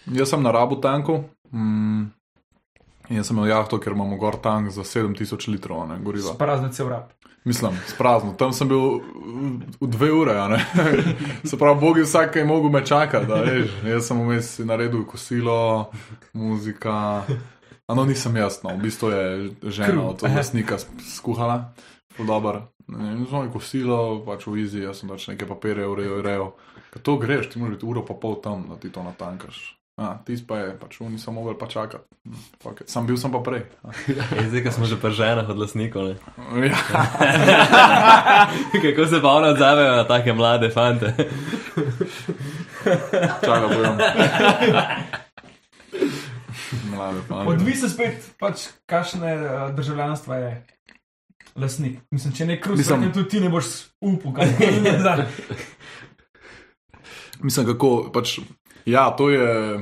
jaz sem na rabu tanku. Mm, jaz sem imel jahto, ker imamo gor tank za 7000 litrov ne, goriva. Prazne cel rab. Mislim, sprazno. Tam sem bil v, dve ure, a ne. Se pravi, Bog je vsak, ki je mogel me čakati. Jaz sem vmes naredil kosilo, muzika. A no, nisem jaz, no, v bistvu je žena od lastnika s- skuhala. Zelo je kosilo, pač v izi, jaz sem pač neke papirje urejal, urejal. Ko to greš, ti moraš biti uro pa pol tam, da ti to natankaš. A, ti pa je, pač oni so mogli pa čakati. Fuck it. Sam bil sem pa prej. Je, zdaj, ko smo že pri ženah od lasnikov. ne. Ja. Kako se pa oni odzavejo na take mlade fante? Čakaj, bojem. Mlade fante. Odvisno spet, pač, kakšne uh, državljanstva je lasnik. Mislim, če ne krus, Mislim- tudi ti ne boš upal, kaj je. Mislim, kako pač. Ja, to je.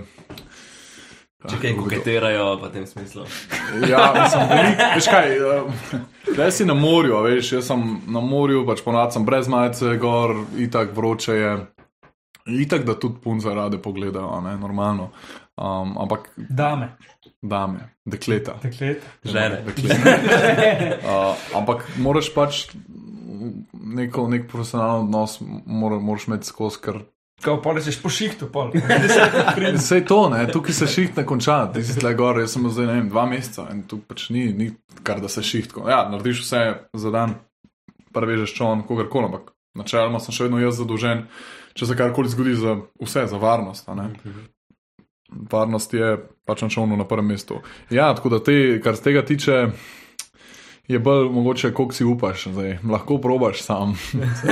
Če kaj koketirajo v tem smislu. Ja, mislim, velik, veš kaj, zdaj si na morju, a veš, jaz sem na morju, pač ponad sem brez majice, gor, itak vroče je. Itak, da tudi punce rade pogledajo, a ne, normalno. Um, ampak Dame, dame, dekleta. deklet. Žene. Dekleta. Uh, ampak moraš pač neko, nek profesionalen odnos mora, moraš imeti skozi, ker Ko pa rečeš po šihtu, pol. Vse to, ne, tukaj se šiht ne konča, ti si tle gor, jaz sem zdaj ne vem, dva meseca in tu pač ni, ni kar da se šiht. Ja, narediš vse za dan, prevežeš čovn, kogarkoli, ampak načeloma sem še vedno jaz zadolžen, če se karkoli zgodi za vse, za varnost. Varnost je pač na čovnu na prvem mestu. Ja, tako da te, kar se tega tiče. Je bolj mogoče, koliko si upaš, zdaj. lahko probaš sam.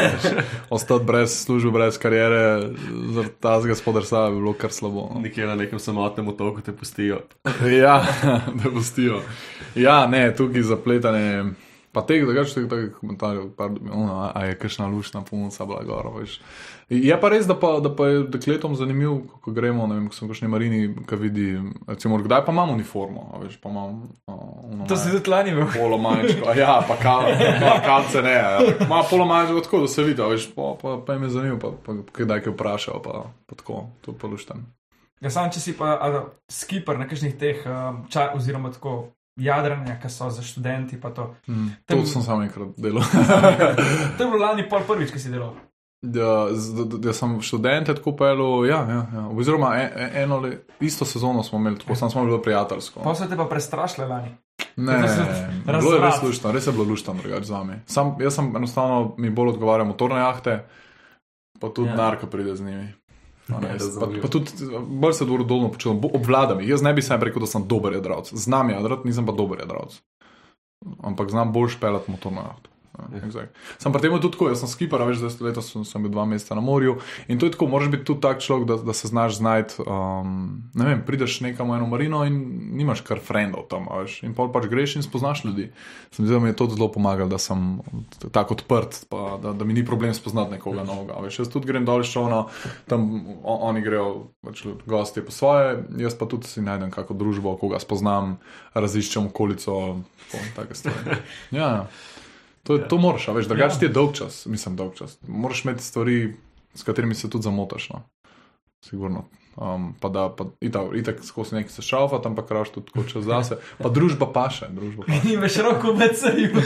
Ostati brez službe, brez karijere, zaradi tega gospodarstva bi bilo kar slabo. no. Nekje na nekem samotnem otoku te pustijo. Ja, da pustijo. Ja, ne, tukaj zapletanje. Pa teh, da greš teh komentarjev, pardon, ono, a- je kakšna lušna punca, bila gor. Veš. Je pa res, da pa, da pa je dekletom zanimivo, ko gremo, ne vem, ko sem v kakšni marini, ki vidi, recimo, kdaj pa imam uniformo, a veš, pa imam. Uh, To si tudi lani imel. Polo manjško, a ja, pa, kal, pa kalce ne. ja. Ma polo manjško tako, da se vidi, veš, pa, pa, pa jim je zanimivo, pa, pa kdaj kaj vprašajo, pa, pa tako, to pa luštan. Ja, sam če si pa a, skipper na kakšnih teh, um, ča, oziroma tako jadranja, ki so za študenti, pa to. Mm, Tem- to sem samo enkrat delal. To je bilo lani pol prvič, ki si delal. Da, z- da, da sem študente tako pelil, ja, ja, ja. oziroma e, e, eno le, isto sezono smo imeli, tako samo smo bili prijateljsko. Pa so te pa prestrašile lani. Ne, se bilo je res luštno, res je bilo luštno drugače za me. Sam, jaz sem enostavno, mi bolj odgovarjam motorne jahte, pa tudi Ja. narka pride z njimi. A ne, Ja, pa, pa tudi bolj se dolno počutim, obvladam jih. Jaz ne bi sam rekel, da sem dober jadralec. Znam jadrati, nisem pa dober jadralec. Ampak znam bolj špeljati motorno jahto. Ja, exact. Sem pri tem tudi tako, jaz sem skipper, a veš, da letos sem, sem bil dva meseca na morju in to je tako, moraš biti tudi tak človek, da, da se znaš znajti. Um, ne vem, prideš nekam v eno marino in nimaš kar frendov tam, veš, in pol pač greš in spoznaš ljudi. Se mi zdi, da mi je to zelo pomagalo, da sem tako odprt, pa da, da mi ni problem spoznati nekoga novega. a Veš, jaz tudi grem dol iz šovna, tam oni grejo, pač gostje po svoje, jaz pa tudi si najdem kako družbo, koga spoznam, raziščem okolico, tako stvari. Ja. To, to moraš, a veš, drugače ti je dolg čas, mislim, dolg čas. Moraš imeti stvari, s katerimi se tudi zamotaš. No. Sigurno. Um, pa da, pa itak, itak skozi neki se šalfa, tam pa kraš tudi tako čez zase. Pa družba paše, družba paše. Imaš roko v BC-ju.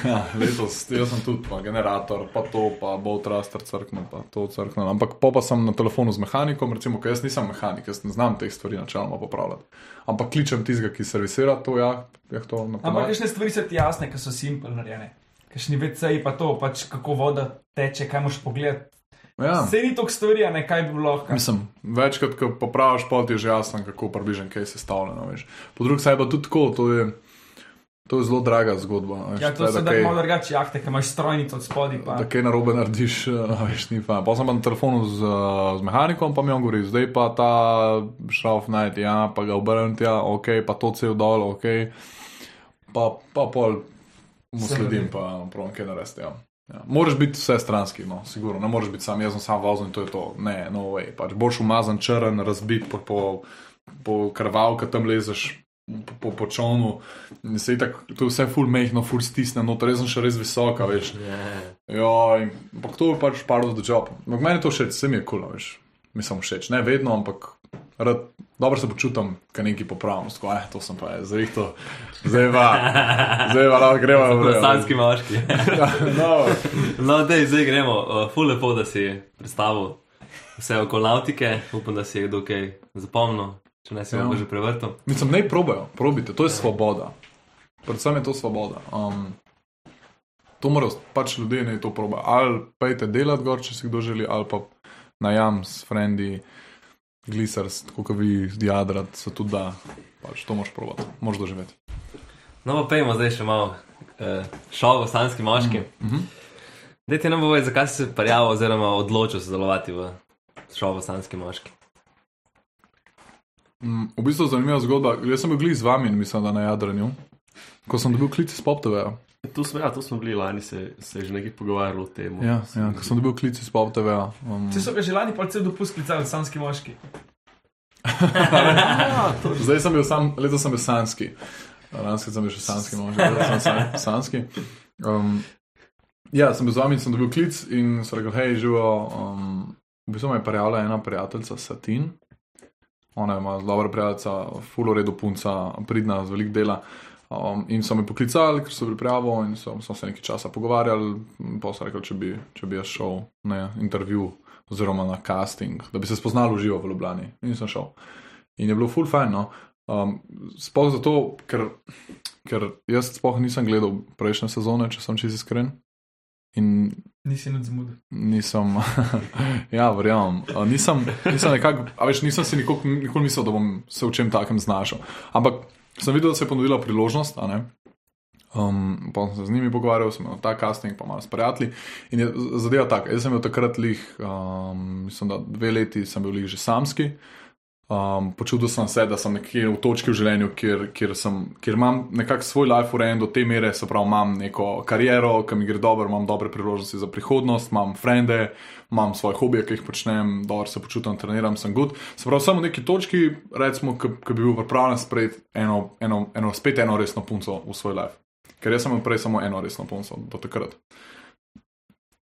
Ja, letos, jaz sem tudi, pa generator, pa to, pa bo traster crknil, pa to crknil. Ampak po pa sem na telefonu z mehanikom, recimo, ker jaz nisem mehanik, jaz ne znam teh stvari načeloma popravljati. Ampak kličem tistega, ki servisira to, ja, ja to na Ampak kakšne stvari so ti jasne, ki so simpel narejene. Kakšni VC-ji pa to, pač kako voda teče, kaj moš pogledati. Ja. Vse ni toliko stvari, ne kaj bi bilo lahko. Mislim, večkrat, ko popraviš, pa ti je že jasno, kako približen kaj je sestavljeno. Veš. Po drugi strani pa tudi tako, to je, to je zelo draga zgodba. Veš, Ja, to so da malo drugače jahte, ki imaš strojnico od spodaj. Pa. Da kaj narobe narediš, veš, ni pa. Pa sem pa na telefonu z, z mehanikom, pa mi on govori, zdaj pa ta šrauf najti, ja, pa ga obrniti, ja, ok, pa to cel dol, ok. Pa, pa pol mu Se sledim, pa pravim, kaj narediti. Ja. Ja. Moraš biti vse stranski, no, sigurno, ne moreš biti sam, jaz sem sam vozil in to je to. Ne, no way. Pač boš umazan, črn, razbit po, po, po krvalka, tam lezeš po, po, po čovnu. Se itak, to je vse full mehno, full stisne, no, res sem še res visoka, veš. Ja, ampak to je pač part of the job. Ampak meni to všeč, vse mi je kul, cool, veš. Mi sem všeč, ne vedno, ampak rad, dobro se počutim, kaj neki popravim. Tako, eh, to sem pa je, zdaj to, zdaj pa, zdaj pa lahko gremo v Sanski moški. no, No, dej, zdaj gremo. Uh, ful lepo, da si predstavil vse okoli nautike. Upam, da si je kdo kaj zapomnil, če ne si Ja. ga že prevrtel. Mislim, ne probajo, probite, to je svoboda. Predvsem je to svoboda. Um, to morajo pač ljudje ne to probajo. Ali pejte delati gor, če si kdo želi, ali pa najam s frendi, glisers, tako kot vi, jadrat, se tudi da. Pač to moš probati, moš doživeti. No, pa pejmo zdaj še malo uh, šov v Sanski moški. Mm -hmm. Dajte nam povedati, zakaj si se prijavil oziroma odločil sodelovati v šovu v Sanski moški. Mm, v bistvu zanimiva zgodba. Jaz sem bil glih z vami in mislim, da na jadranju. Ko sem dobil klic iz PopTV. Tu smo, ja, tu smo bili lani, se, se je že nekaj pogovarjalo o tem. Ja, ja, ko sem dobil klic iz PopTV. Um, Vsi so ga želani, pa cel dopust klicali, sanski moški. Zdaj sem bil sam, letos sem bil sanski. Lansko sem bil še sanski, možno sem san, sanski. Um, ja, sem bil z vami in sem dobil klic in so rekli, hej, živo. Um, v bistvu me je prijavila ena prijateljica Satin. Ona ima zelo dobra prijateljica, fulo redo punca, pridna, z velik dela. Um, in so me poklicali, ker so bili prijavo in so, smo se nekaj časa pogovarjali. Pa so rekli, če bi, če bi jaz šel na intervju oziroma na casting, da bi se spoznal v živo v Ljubljani. In sem šel. In je bilo full fajn. No? Um, sploh zato, ker, ker jaz sploh nisem gledal prejšnje sezone, če sem čez iskren. In Nisi nič zamudil. nisem, ja, verjamem. Nisem, nisem, nekak, a veš, nisem si nikoli, nikoli mislil, da bom se v čem takem znašel. Ampak sem videl, da se je ponudila priložnost. Um, pa sem se z njimi pogovarjal, sem imel ta casting, pa malo s prijatelji. In je zadeva taka. Jaz sem bil takrat lih, um, mislim, da dve leti sem bil lih že samski. Um, počutil sem se, da sem nekje v točki v življenju, kjer, kjer, sem, kjer imam nekako svoj life urejen do te mere, se pravi, imam neko kariero, ki mi gre dobro, imam dobre priložnosti za prihodnost, imam frende, imam svoje hobije, ki jih počnem, dobro se počutim, treniram, sem good. Se pravi, samo v neki točki, recimo, ki bi bil pripravljen sprejeti eno, eno, eno, spet eno resno punco v svoj life. Ker jaz sem imel prej samo eno resno punco do takrat.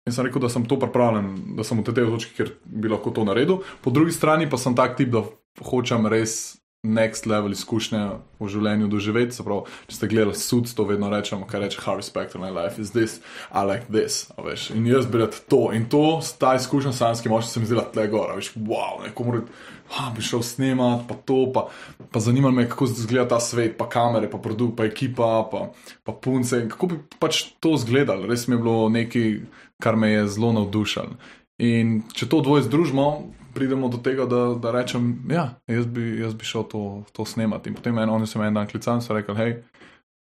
In sem rekel, da sem to pripravljen, da sem v tej točki, ker bi lahko to naredil. Po drugi strani pa sem tak tip, da hočem res next level izkušnje v življenju doživeti. Se pravi, če ste gledali sud, to vedno rečemo, kaj reče Harvey Specter, my life is this, I like this. Veš. In jaz bi rad to. In to, ta izkušnja s sanskimi moči se mi zdela tle gor. Veš, wow, nekomu reči. Ha, bi šel snemat, pa to, pa, pa zanima me, kako izgleda ta svet, pa kamere, pa produkt, pa ekipa, pa, pa punce. in Kako bi pač to izgledalo, res mi je bilo nekaj, kar me je zelo navdušalo. In če to dvoje združimo, pridemo do tega, da, da rečem, ja, jaz bi, jaz bi šel to, to snemati. In potem en, oni so me en dan klicali in so rekli, hej,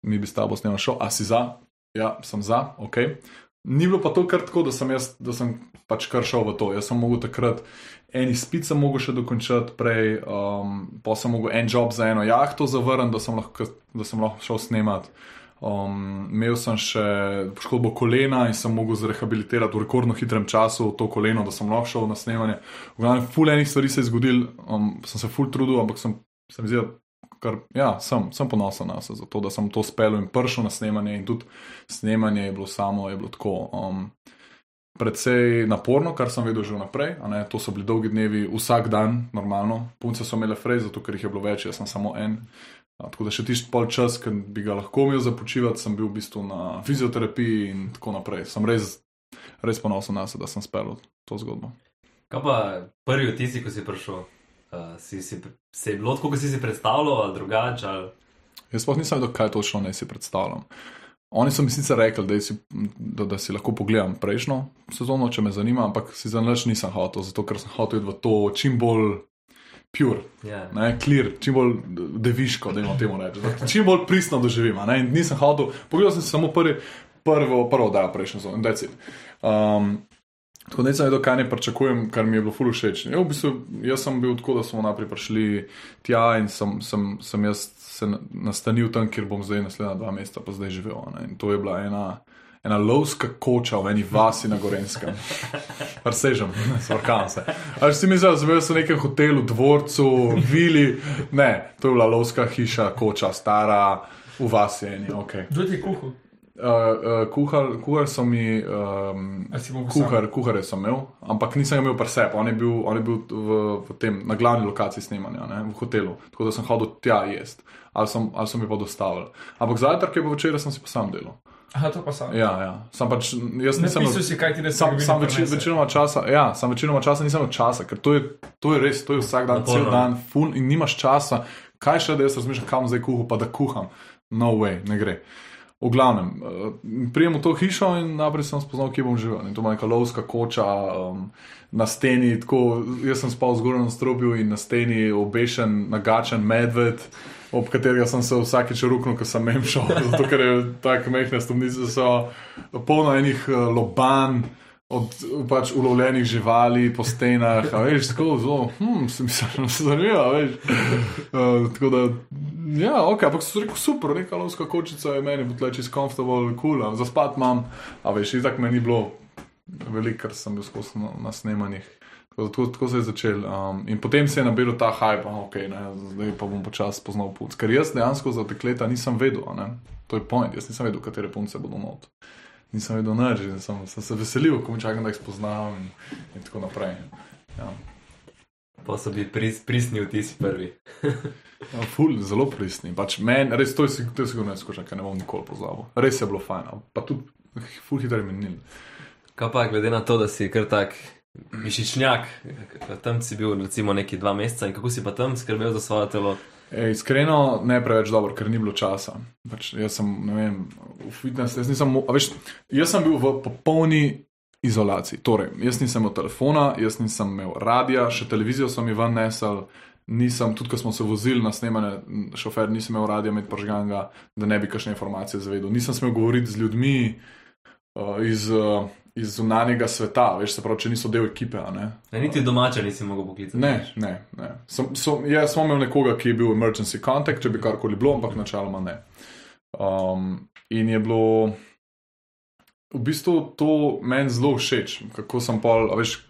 mi bi s tabo snemal šel, a si za? Ja, sem za, ok. Ni bilo pa to kar tako, da sem jaz, da sem pač kar šel v to. Jaz sem mogel takrat en izpit sem mogel še dokončati prej, um, pa sem mogel en job za eno jahto zavrniti, da, sem lahko- da sem lahko šel snemat. Um, imel sem še poškodbo kolena in sem mogel zrehabilitirati v rekordno hitrem času to koleno, da sem lahko šel na snemanje. V glavnem, ful enih stvari se je zgodil, um, sem se ful trudil, ampak sem se mi zdi, kar, ja, sem, sem ponosen na sebe, zato da sem to spel in prišel na snemanje in tudi snemanje je bilo samo, je bilo tako. Um, Predvsej naporno, kar sem vedel že vnaprej. To so bili dolgi dnevi, vsak dan, normalno. Punce so imele frej, zato ker jih je bilo več, jaz sem samo en. A, Tako da še tisti pol čas, ki bi ga lahko imel za počivati, sem bil v bistvu na fizioterapiji in tako naprej. Sem res, res ponosen na sebe, da sem spel to zgodbo. Kaj pa prvi vtisi, ko si prišel? Uh, si, si, se je bilo tako, kot si si predstavljal, ali drugače? Ali... Jaz sploh nisem vedel, kaj točno naj si predstavljam. Oni so mi sicer rekli, da si, da, da si lahko pogledam prejšnjo sezono, če me zanima, ampak si za nič nisem hotel, zato ker sem hotel iti v to čim bolj pure, Yeah. ne, clear, čim bolj deviško, da imamo temu reči. da Čim bolj pristno doživim. a ne, in Nisem hotel, pogledal sem samo prvi, prvo, prvo oddajo prejšnjo sezono, in that's it. Um, Tako da nisem vedel, kaj ne pričakujem, kar mi je bilo ful všeč. Ja, v bistvu, jaz sem bil tako, da smo najprej prišli tja in sem, sem, sem jaz se na- nastanil tam, kjer bom zdaj naslednja dva meseca pa zdaj živel. Ne? In to je bila ena, ena lovska koča v eni vasi na Gorenskem. Presežem, svrkam se. Ali si mislil, da sem v nekem hotelu, dvorcu, vili? Ne, to je bila lovska hiša, koča, stara, v vasi eni. Okay. Kdo ti je kuhal? Uh, uh, kuhar, kuhar so mi. Um, kuhar, kuhare sem imel, ampak nisem imel pri sebi. On je bil, on je bil v, v tem, na glavni lokaciji snemanja, ne, v hotelu. Tako da sem hodil tja jesti. Ali so, ali so mi pa dostavili. Ampak zajtrk je pa včeraj sem si pa sam delal. Aha, to pa sam. Ja, ja. Sam pač, jaz nisem. Napisal si, kaj ti ne Sam, sam več, večinoma časa, ja, sam večinoma časa nisem imel časa, ker to je, to je res, to je vsak dan, cel dan, fun in nimaš časa. Kaj še, da jaz razmišljam, kam zdaj kuham, pa da kuham. No way, ne gre. V glavnem, uh, prijem v to hišo in najprej sem spoznal, kje bom živel. In to je neka lovska koča um, na steni. Tako, jaz sem spal zgoraj na strobju in na steni obešen, nagačen medved, ob katerega sem se vsakeč ruknil, ko sem mem šel, zato ker je tako mehne stopnice, so polno enih uh, loban. Od pač ulovljenih živali po stenah, a veš, tako zelo, hm, se mi zdi, zanimivo, veš. Uh, tako da, ja, ok, ampak so rekel super, neka lovska kočica je meni, bo tle čez comfortable, cool, za spat imam, a veš, itak meni ni bilo veliko, ker sem bil skozi na, na snemanjih. Tako, tako, tako se je začel. Um, in potem se je nabil ta hype, a, ok, ne, zdaj pa bom počasi spoznal punce. Ker jaz dejansko za dekleta nisem vedel, ne, to je point, jaz nisem vedel, katere punce bodo not. Nisem vedel nič, sem, sem se veselil, ko čakam, da jih spoznam in, in tako naprej. Ja. Pa so bili pris, pristni vtisi prvi. Ja, ful, zelo pristni. Pač men, res to je, to je sigurno izkušnja, ki ne bom nikoli pozabil. Res je bilo fajn, pa tudi ful hitro je menil. Kaj pa, glede na to, da si kar tak mišičnjak, tam si bil recimo neki dva meseca in kako si pa tam skrbel za svoje telo? E, iskreno, ne preveč dobro, ker ni bilo časa. Pač jaz sem, ne vem, v fitness, jaz nisem, veš, jaz sem bil v popolni izolaciji. Torej, jaz nisem imel telefona, jaz nisem imel radia, še televizijo so mi ven nesel. Nisem, tudi ko smo se vozili na snemanje, šofer nisem imel radia med požganga, da ne bi kakšne informacije zvedel. Nisem smel govoriti z ljudmi uh, iz, uh, iz zunanjega sveta, veš, se pravi, če niso del ekipe. Ne? Ne, niti domača nisi mogel poklicati. Ne, ne. ne. Sem, sem, jaz sem imel nekoga, ki je bil emergency contact, če bi karkoli bilo, ampak načeloma ne. Um, in je bilo v bistvu to meni zelo všeč, kako sem pol, veš.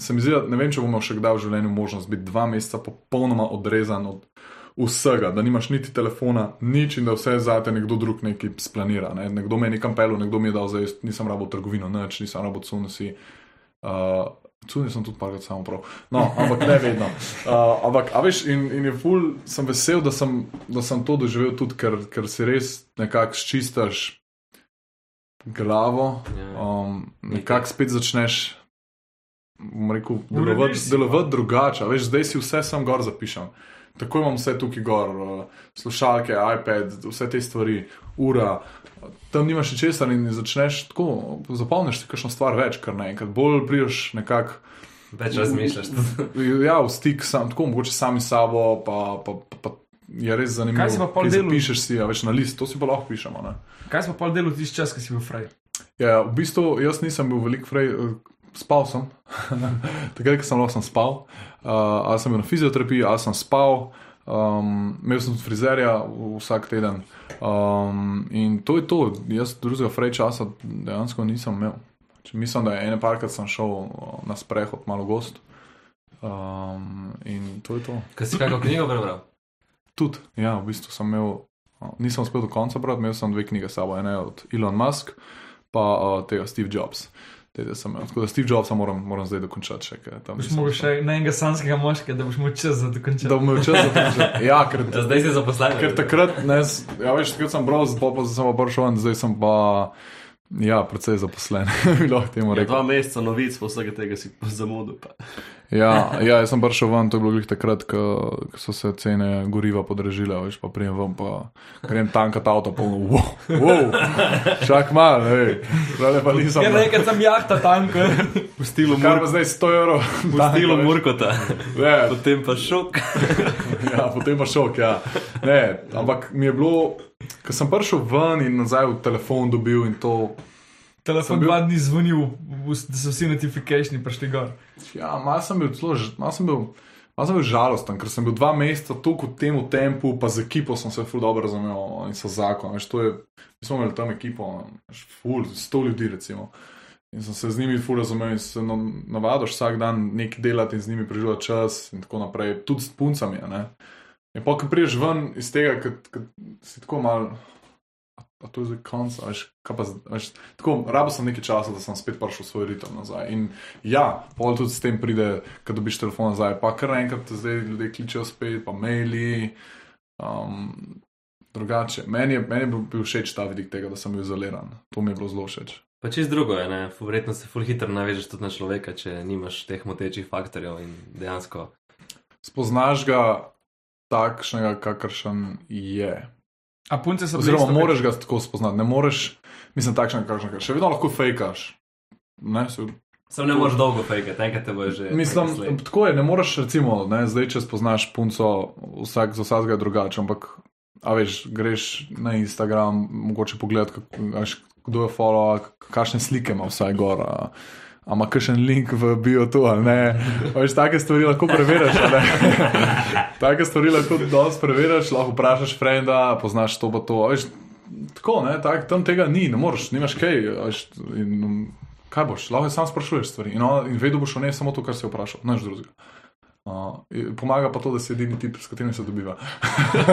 Se mi zdi, ne vem, če bomo še kdaj v življenju možnost biti dva meseca popolnoma odrezan od vsega, da nimaš niti telefona, nič in da vse za te nekdo drug nekaj splanira. Ne? Nekdo me je nekam pelil, nekdo mi je dal za jesti, nisem rabo trgovino, nič, nisem rabo cunusi. Uh, Cunil sem tudi parkrat samo prav. No, ampak ne vedno. Uh, ampak, a veš, in, in je ful, sem vesel, da sem, da sem to doživel tudi, ker, ker si res nekako sčistaš glavo, Ja. um, nekako spet začneš. bom Rekel, delovati, delovati drugače. Veš, zdaj si vse sam gor zapišem. Tako imam vse tukaj gor, uh, slušalke, iPad, vse te stvari, ura. Tam nimaš ničesar in začneš tako, zapomniš si kakšno stvar več, kar naenkrat. Bolj priješ nekako Več razmišljaš. ja, v stik sam, tako mogoče sami s sabo, pa, pa, pa, pa je res zanimivo. Kaj si pa pol delal? Pišeš si, a veš na list, to si pa lahko pišemo. Ne? Kaj smo pa delali tisti čas, ki si bil fraj? Ja, v bistvu jaz nisem bil velik frej, eh, spal sem. Takrat, ko sem lahko sem spal, uh, ali sem bil na fizioterapiji, ali sem spal. Um, imel sem frizerja vsak teden. Um, in to je to, jaz drugega frej časa dejansko nisem imel. Če mislim, da je ene parkrat sem šel uh, na sprehod malo gost. Um, in to je to. Kaj si kakšno knjigo prebral? Tudi, ja, v bistvu sem imel, a, nisem uspel do konca brati, imel sem dve knjige s sabo, ena od Elon Musk, pa uh, tega Steve Jobs. Tega sem. Tako da Steve Jobsa moram, moram zdaj dokončati še tam Boš mogel še na enega sanskega moškega, da boš imel čas za dokončati. Da bom imel čas za to. Ja, ker, Da zdaj si zaposlen. ker takrat, ne, ja, veš, takrat sem bral, pa, pa sem pa prišel, in zdaj sem pa, ja, precej zaposlen, lahko temu Ja, rekel. dva meseca novic, pa vsega tega si zamudil. Pa. Ja, ja, jaz sem prišel ven, to je bilo glih takrat, ko, ko so se cene goriva podražile, veš, pa prijem ven, pa grem tankat avto, polno, wow, wow, čak mal, hej, zdaj pa nisem. Ja, nekaj sem jahta tanko. V stilu, Kar pa zdaj 100 evrov. v stilu Murkota, Ne, potem pa šok. ja, potem pa šok, ja. Ne, ampak mi je bilo, ko sem prišel ven in nazaj v telefon dobil in to, Telefon bil- dva dni zvonil, da so vsi notifikacijani prišli gor. ja, malo sem bil celo, ž- malo sem bil. Malo sem bil žalosten, ker sem bil dva meseca toliko v tem tempu, pa z ekipo sem se ful dobro razumel in so zakon. Veš, je, mi smo imeli tam ekipo, veš, ful, sto ljudi recimo. In sem se z njimi ful razumel in se no, navadiš vsak dan nekaj delati in z njimi preživeti čas in tako naprej, tudi s puncami. Ne? In pa, ko priješ ven iz tega, ker si tako mal. A to je zdaj konc, a veš, kaj pa, veš, tako, rabo sem nekaj časa, da sem spet prišel v svoj ritem nazaj. In ja, pol tudi s tem pride, ko dobiš telefon nazaj, pa kar naenkrat te zdaj ljudje kličejo spet, pa maili. Um, drugače, meni je, meni je bil, všeč ta vidik tega, da sem bil izoliran. To mi je bilo zelo všeč. Pa čist drugo je, ne? Verjetno se ful hitro navežeš tudi na človeka, če nimaš teh motečih faktorjev in dejansko. Spoznaš ga takšnega, kakršen je. A punce so bile Oziroma, moraš ga tako spoznati, ne moreš, mislim, takšen, kakršen je. Še vedno lahko fejkaš. Ne, se, Sam ne moreš dolgo fejkati, enkrat te bo že. Mislim, tako je, ne moreš, recimo, ne, zdaj, če spoznaš punco, vsak za vsakega je drugačen, ampak, a veš, greš na Instagram, mogoče pogledati, kdo je follow, kakšne slike ima vsaj gor. A, a ima kakšen link v bio tu ali ne. Veš, take stvari lahko preveriš. take stvari lahko dosti preveriš, lahko vprašaš frenda, poznaš to pa to. Veš, tako, ne, tak, tam tega ni, ne moreš, nimaš kaj. Veš, in, um, kaj boš, lahko sam sprašuješ stvari. In, on- in vedno boš o ne samo to, kar si vprašal, nič drugega. Uh, pomaga pa to, da si edini tip, s katerim se dobiva.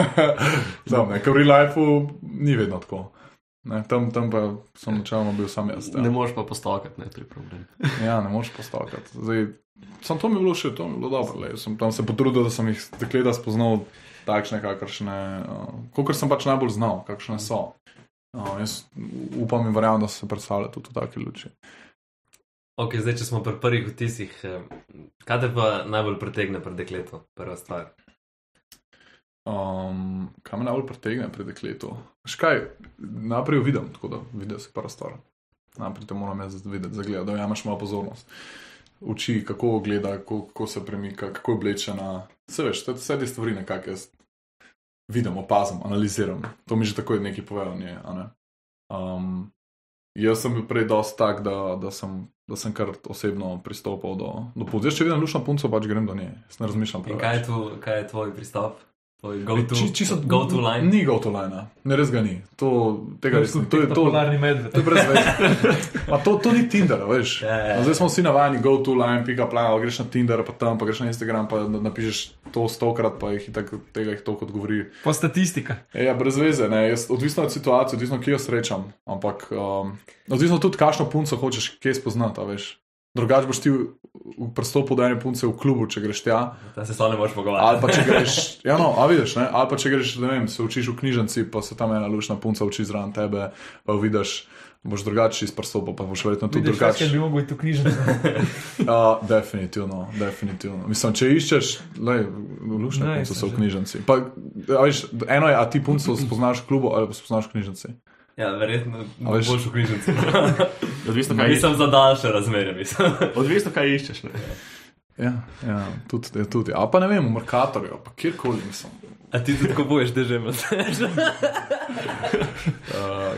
Znam, ne, ker v real lifeu ni vedno tako. Ne, tam, tam pa sem načeloma bil sam jaz. Ne Ja, moreš pa postavljati, ne, to je problem. ja ne moreš postavljati. Zdaj, sam to mi je bilo še, to mi je bilo dobro. Le. Sem tam se potrudil, da sem jih dekleta spoznal takšne, kakršne, uh, kot sem pač najbolj znal, kakšne so. Uh, jaz upam in verjamem, da se predstavlja tudi v taki luči. Ok, zdaj, če smo pri prvih vtisih, eh, kaj te pa najbolj pritegne pri dekletu, prva stvar? Um, kaj me najbolj pritegne pri dekletu? Škaj, najprej jo vidim, tako da vidiš je prva stvar. Najprej te moram jaz videti, zagledati, da imaš malo pozornost. Uči, kako gleda, kako, kako se premika, kako je oblečena. Vse veš, te- vse te stvari nekako jaz vidim, opazim, analiziram. To mi že tako je neki povedal. nje, a ne. Um, jaz sem bil prej dosti tak, da, da, sem, da sem kar osebno pristopal do, do punc. Jaz, če vidim lušno punco, pač grem do nje. Jaz ne razmišljam kaj je, tu, kaj je tvoj pristop? Tvoj go-to Či- čisto- go to line? Ni go-to line, ne res ga ni. To, tega ni. To je to. popularni medved. To je brez veze. To, to ni Tinder, veš. Ja, ja. Ma Zdaj smo vsi navajeni, go to line, pika plan, greš na Tinder, pa tam, pa greš na Instagram, pa na- napišeš to stokrat, pa jih itak, tega jih toliko odgovori. Po statistika. E, ja, brez veze, ne. Jaz, odvisno od situacije, odvisno, kje jo srečam. Ampak um, odvisno tudi, kakšno punco hočeš, kje spoznati, veš. Drugač boš ti v, prstopu do ene punce v klubu, če greš tja. Tam se sploh ne moreš Ali pa če greš, ja, no, a vidiš, ne? ali pa če greš, ne vem, se učiš v knjižnici, pa se tam ena lušna punca uči zraven tebe, pa vidiš, boš drugačen iz prstopa, pa boš verjetno tudi drugačen. bi mogel iti v knjižnico. Uh, definitivno, definitivno. Mislim, če iščeš, le, lušne Ne, punce so v knjižnici. Pa, a veš, eno je, a ti punco spoznaš v klubu ali pa spoznaš v knjižnici. Ja, verjetno A veš- boš v knjižnici. Odvisno, kaj, Nisem za daljše razmerje, mislim. odvisno, kaj iščeš. Ne. Ja, ja tudi, ja, tudi. A pa ne vem, v Merkatorju, pa kjerkoli nisem. A ti tudi kupuješ, da že imaš?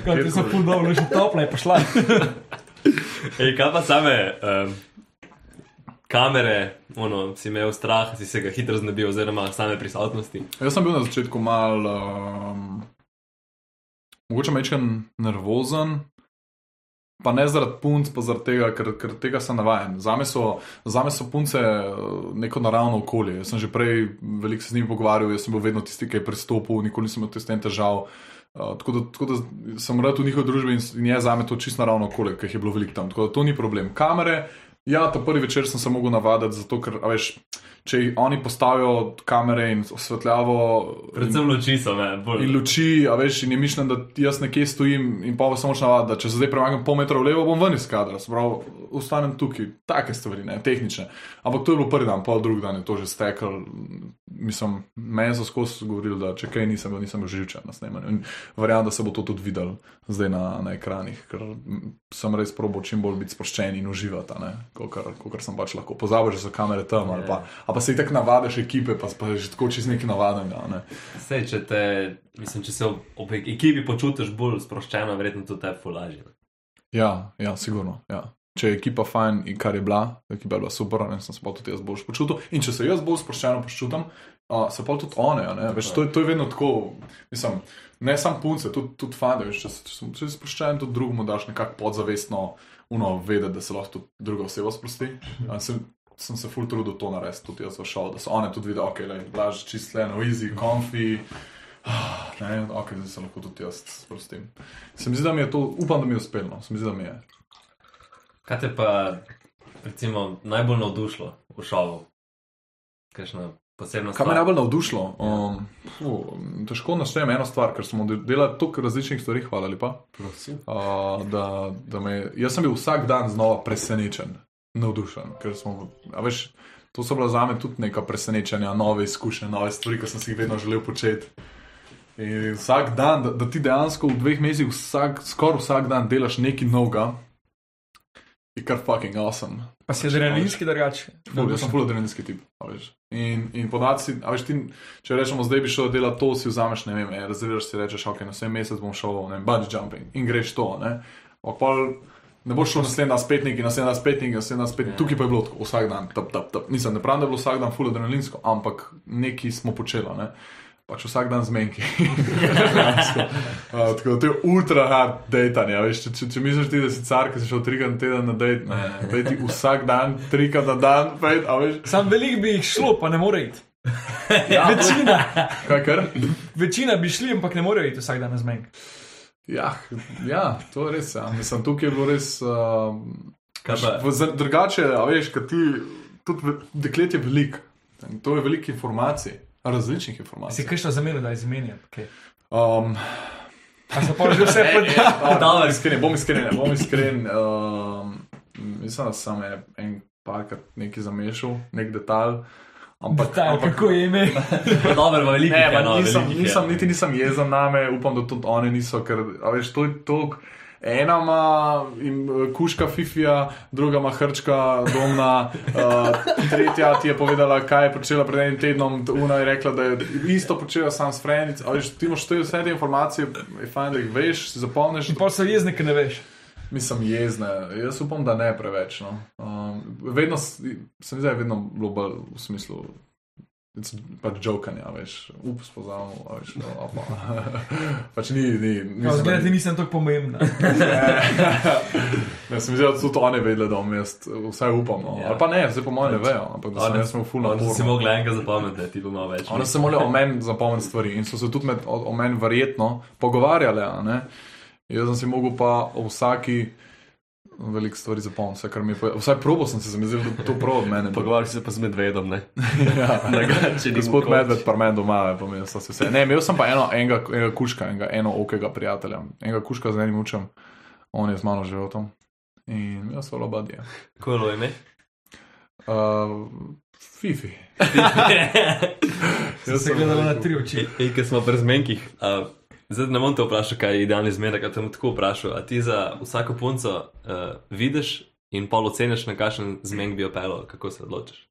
Kaj ti so pol dobro, že topla je pošla. Ej, kaj pa same um, kamere, ono, si imel strah, si se ga hitro znebil, oziroma same prisotnosti. Jaz sem bil na začetku mal, um, mogoče mečem nervozen, pa ne zaradi punc, pa zaradi tega, ker, ker tega sem navaden. Zame so, zame so punce eh, neko naravno okolje. Jaz sem že prej veliko se z njimi pogovarjal, jaz sem bil vedno tisti, ki je pristopil, nikoli nisem imel tem težav. Uh, tako, da, tako da sem rad v njihovi družbi in, in je za me to čisto naravno okolje, ker jih je bilo veliko tam. Tako da to ni problem. Kamere, ja, ta prvi večer sem se mogel navaditi, zato ker, veš, če oni postavijo kamere in osvetljavo. Predvsem luči so me, bolj. In luči, a veš, in je mišljen, da jaz nekje stojim in pa samo še navaditi, da če se zdaj premagam pol metra v levo, bom ven iz kadra, se pravi, ostanem tukaj, take stvari, ne, tehnične. Ampak to je bilo prvi dan, pol drugi dan je to že stekel. Mislim, meni so skozi govorili, da če kaj nisem nisem živčen na snemanju. In verjamem, da se bo to tudi videl zdaj na, na ekranih, ker sem res probo čim bolj biti sproščen in uživati, kot sem pač lahko. Pozabiš, da so kamere tam ali pa, ali pa se tako navadiš ekipe, pa, pa že tako čez nekaj navadnega. Ne. Sej, če, te, mislim, če se ob, ob ekipi počutiš bolj sproščeno, verjetno tudi te fulaži. Ja, ja, sigurno. Ja. Če je ekipa fajn in kar je bila, ekipa je bila super, ne sem se pa tudi jaz bolj počutil. In če se jaz bolj sproščeno počutim, uh, se pa tudi one. a ne. Veš, to, je- to je vedno tako. Mislim, ne samo punce, tudi, tudi fajn, veš, če, če, sem- če sproščen, tudi drugemu daš nekako podzavestno uno vedeti, da se lahko druga oseba sprosti. Uh, sem, sem se full trudil to narediti, tudi jaz šovu, da so one tudi videli, ok, laž čist le, no easy, comfy. Ah, Ne, ok, zdaj se lahko tudi jaz sprostim. Se mi zdi, da mi je to, upam, da mi je uspelo. no. Se mi zdi, da mi je. Kaj te pa, recimo, najbolj navdušilo v šovu? Kakšna posebna Kaj me stvar? najbolj navdušilo? Um, fu, težko naštejem eno stvar, ker smo de- delali toliko različnih stvari, hvala lepa. Uh, da, da me, jaz sem bil vsak dan znova presenečen, navdušen. ker Smo, veš, to so bila za me tudi neka presenečenja, nove izkušnje, nove stvari, ki sem si jih vedno želel početi. In vsak dan, da, da ti dejansko v dveh mesecih, vsak, skoraj vsak dan delaš nekaj novega, je kar fucking awesome. Pa si adrenalinski drugače. Ful, jaz sem full adrenalinski tip. In, in podaci, a veš, ti, če rečemo, zdaj bi šel delati to, si vzameš, ne vem, e, rezerviraš si rečeš, ok, na vsem mesec bom šel, ne vem, bungee jumping in greš to, ne. Pol ne boš šel naslednji dan spet neki, naslednji dan spet neki, naslednji dan spet neki, tukaj pa je bilo tako, vsak dan, tap, tap, tap. Nisem, ne pravim, da je bilo vsak dan full adrenalinsko, ampak nekaj smo počeli, ne. Pač vsak dan zmenki. uh, tako to je ultra hard dejtanje. Veš, če, če, če misliš, ti, da si car, ki si šel trikrat na teden na dejt, ne, dej ti vsak dan, trikrat na dan, pet, a veš, Sam velik bi jih šlo, pa ne more iti. ja, Večina, kaj kar? večina bi šli, ampak ne morejo iti vsak dan na zmenk. Ja, ja, to je res. Ja. Mislim, tukaj je bilo res. Uh, drugače, a veš, kaj ti, tudi deklet je velik. To je veliko informacij, različnih Si informacij. kaj še zamenjal, da izmenjam? Okay. Um, A so pa že vse podali? Bom iskren, bom iskren, bom iskren. Um, mislim, da sem en, en parkrat nekaj zamešal, nek detalj. Ampak, Detalj, ampak kako je ime? Dobro, pa veliko Ne, je, pa no, nisem, je. nisem, niti nisem jezen na me, upam, da tudi oni niso, ker a veš, to je to. Ena ima im, eh, kuška Fifija, druga ima hrčka domna, uh, tretja ti je povedala, kaj je počela pred enim tednom, una je rekla, da je isto počela sam s Frenic. A veš, ti imaš te vse te informacije, je fajn, da jih veš, si zapomniš. In pol so jezni, ki ne veš. Mislim, jezne. Jaz upam, da ne preveč. No. Um, vedno se mi zdi, vedno bilo bolj v smislu. it's Pač jokanja, veš, ups, pozavno, veš, no, pa. pač ni, ni, No, Zgledaj, ti nisem tako pomembna. ne, se mi zdi, da so tudi oni vedeli, da bom jaz, vsaj upam, no. Ja. ali pa ne, zdaj po mojem ne vejo, ampak da sem jaz imel full Oni si napor. mogli enega zapomniti, ti pa malo več. Oni so se morali o meni zapomniti stvari in so se tudi med, o, o meni verjetno pogovarjali. a ne. Jaz sem si mogel pa o vsaki veliko stvari zapomniti, vse, kar mi je povedal. Vsaj probo sem se zamislil, da to prav od mene. Pogovarjal si se pa z medvedom, ne? ja. Drugače ni Gospod. Medved, pa meni doma je pomenil, da se vse. Ne, imel sem pa eno, enega, enega kuška, enega eno okega prijatelja, enega kuška z enim učem, on je z mano živel tam. In jaz sem obadje. Kolo ime. Uh, Fifi. Jaz sem gledal na tri oči. Ej, ker smo pri zmenkih. Uh, zdaj ne bom te vprašal, kaj je idealni zmenek, kaj te bom tako vprašal. A ti za vsako punco uh, vidiš in pol oceniš, na kakšen zmenk bi jo pelal, kako se odločiš?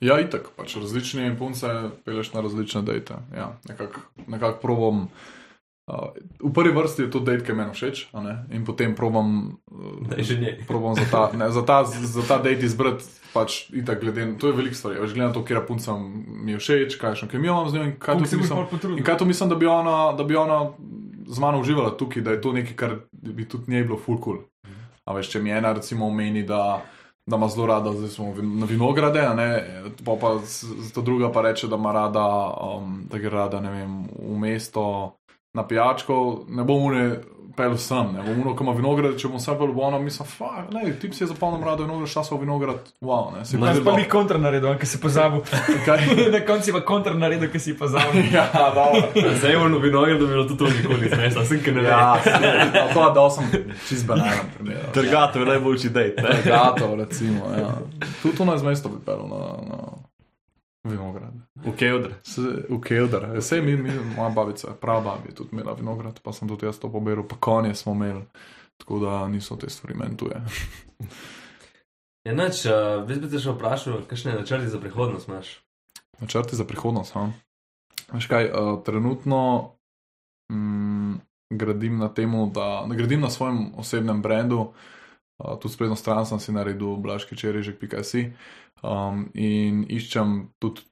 Ja, itak, pač različne punce peleš na različne dejte. Ja, nekako nekak probam. Uh, v prvi vrsti je to dejt, ki meni všeč, a ne? in potem probam, uh, probam za ta, ne, za ta, za ta dejt izbrati. Pač, itak, glede, to je veliko stvari. Veš, glede na to, kje punca mi je všeč, kakšno kemijo imam z njo in kaj boš mislim. In kaj to mislim, da bi ona, da bi ona z mano uživala tukaj, da je to nekaj, kar bi tudi njej bilo full cool. A veš, če mi ena recimo omeni, da, da ima zelo rada, zdaj smo na vinograde, a ne, pa pa ta druga pa reče, da ima rada, um, da gre rada, ne vem, v mesto na pijačko, ne bom une pel sem, ne bom ko ima vinograd, če bom vse pel v ono, mislim, fuck, ne, ti si je zapomnil rado vinograd, šla sem v vinograd, wow, ne, si Jaz videl, pa da- ni kontra naredil, ker si pozabil. Kaj? na koncu pa kontra naredil, ker si pozabil. Ja, dobro. Zdaj je v novinarju, da bi bilo tudi to nikoli smešno, sem ki ne ve. Ja, no, to dal sem čist banalen primer. Trgato je najboljši dejt. ne? Gato, recimo. Ja. Tudi to nas mesto bi pel na, na vinograd. V Kevdr. V Keldar. Vse mi, mi, moja babica, prava babica je tudi imela vinograd, pa sem tudi jaz to poberal, pa konje smo imeli. Tako da niso te stvari meni tuje. Ja, noč, uh, veš bi te še vprašal, kakšne načrti za prihodnost imaš? Načrti za prihodnost. Ha? Veš kaj, uh, trenutno mm, gradim na tem, da gradim na svojem osebnem brendu. Uh, tudi spletno stran sem si naredil, blaškičerežek.si um, in iščem tudi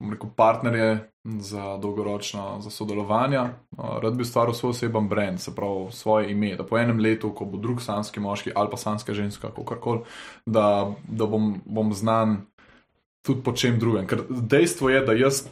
rekel, partnerje za dolgoročna za sodelovanja. Uh, rad bi ustvaril svoj oseben brand, se pravi svoje ime, da po enem letu, ko bo drug sanski moški ali pa sanska ženska, kakorkoli, da, da bom, bom znan tudi po čem drugem. Ker dejstvo je, da jaz,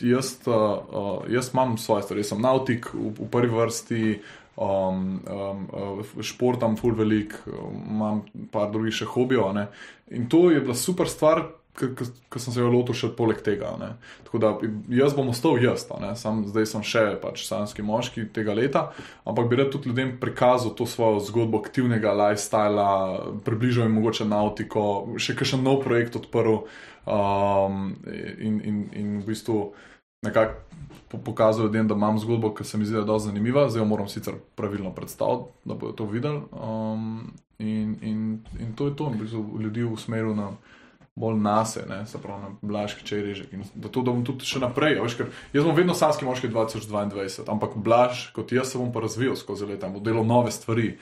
jaz, uh, uh, jaz imam svoje stvari, jaz sem nautik v, v prvi vrsti. Um, um, uh, športam, full velik, um, imam par drugih še hobijev. a ne. In to je bila super stvar, ki sem se jo lotil še poleg tega. ne. Tako da jaz bom ostal jaz. Sam, zdaj sem še pač sanski moški tega leta, ampak bi rad tudi ljudem prikazal to svojo zgodbo aktivnega lifestyla, približal jim mogoče nautiko, še kakšen nov projekt odprl um, in, in, in v bistvu nekako po- pokazal ljudem, da imam zgodbo, ki se mi zdi, da je dosti zanimiva. Zdaj jo moram sicer pravilno predstaviti, da bodo to videli. Um, in, in, in to je to, v bistvu ljudi usmeril na bolj nase, ne, se pravi na blaški čerežek. In da to, da bom tudi še naprej, veš, ker jaz bom vedno sanski moški 2022, ampak blaš, kot jaz se bom pa razvijal skozi leta, bom delal nove stvari.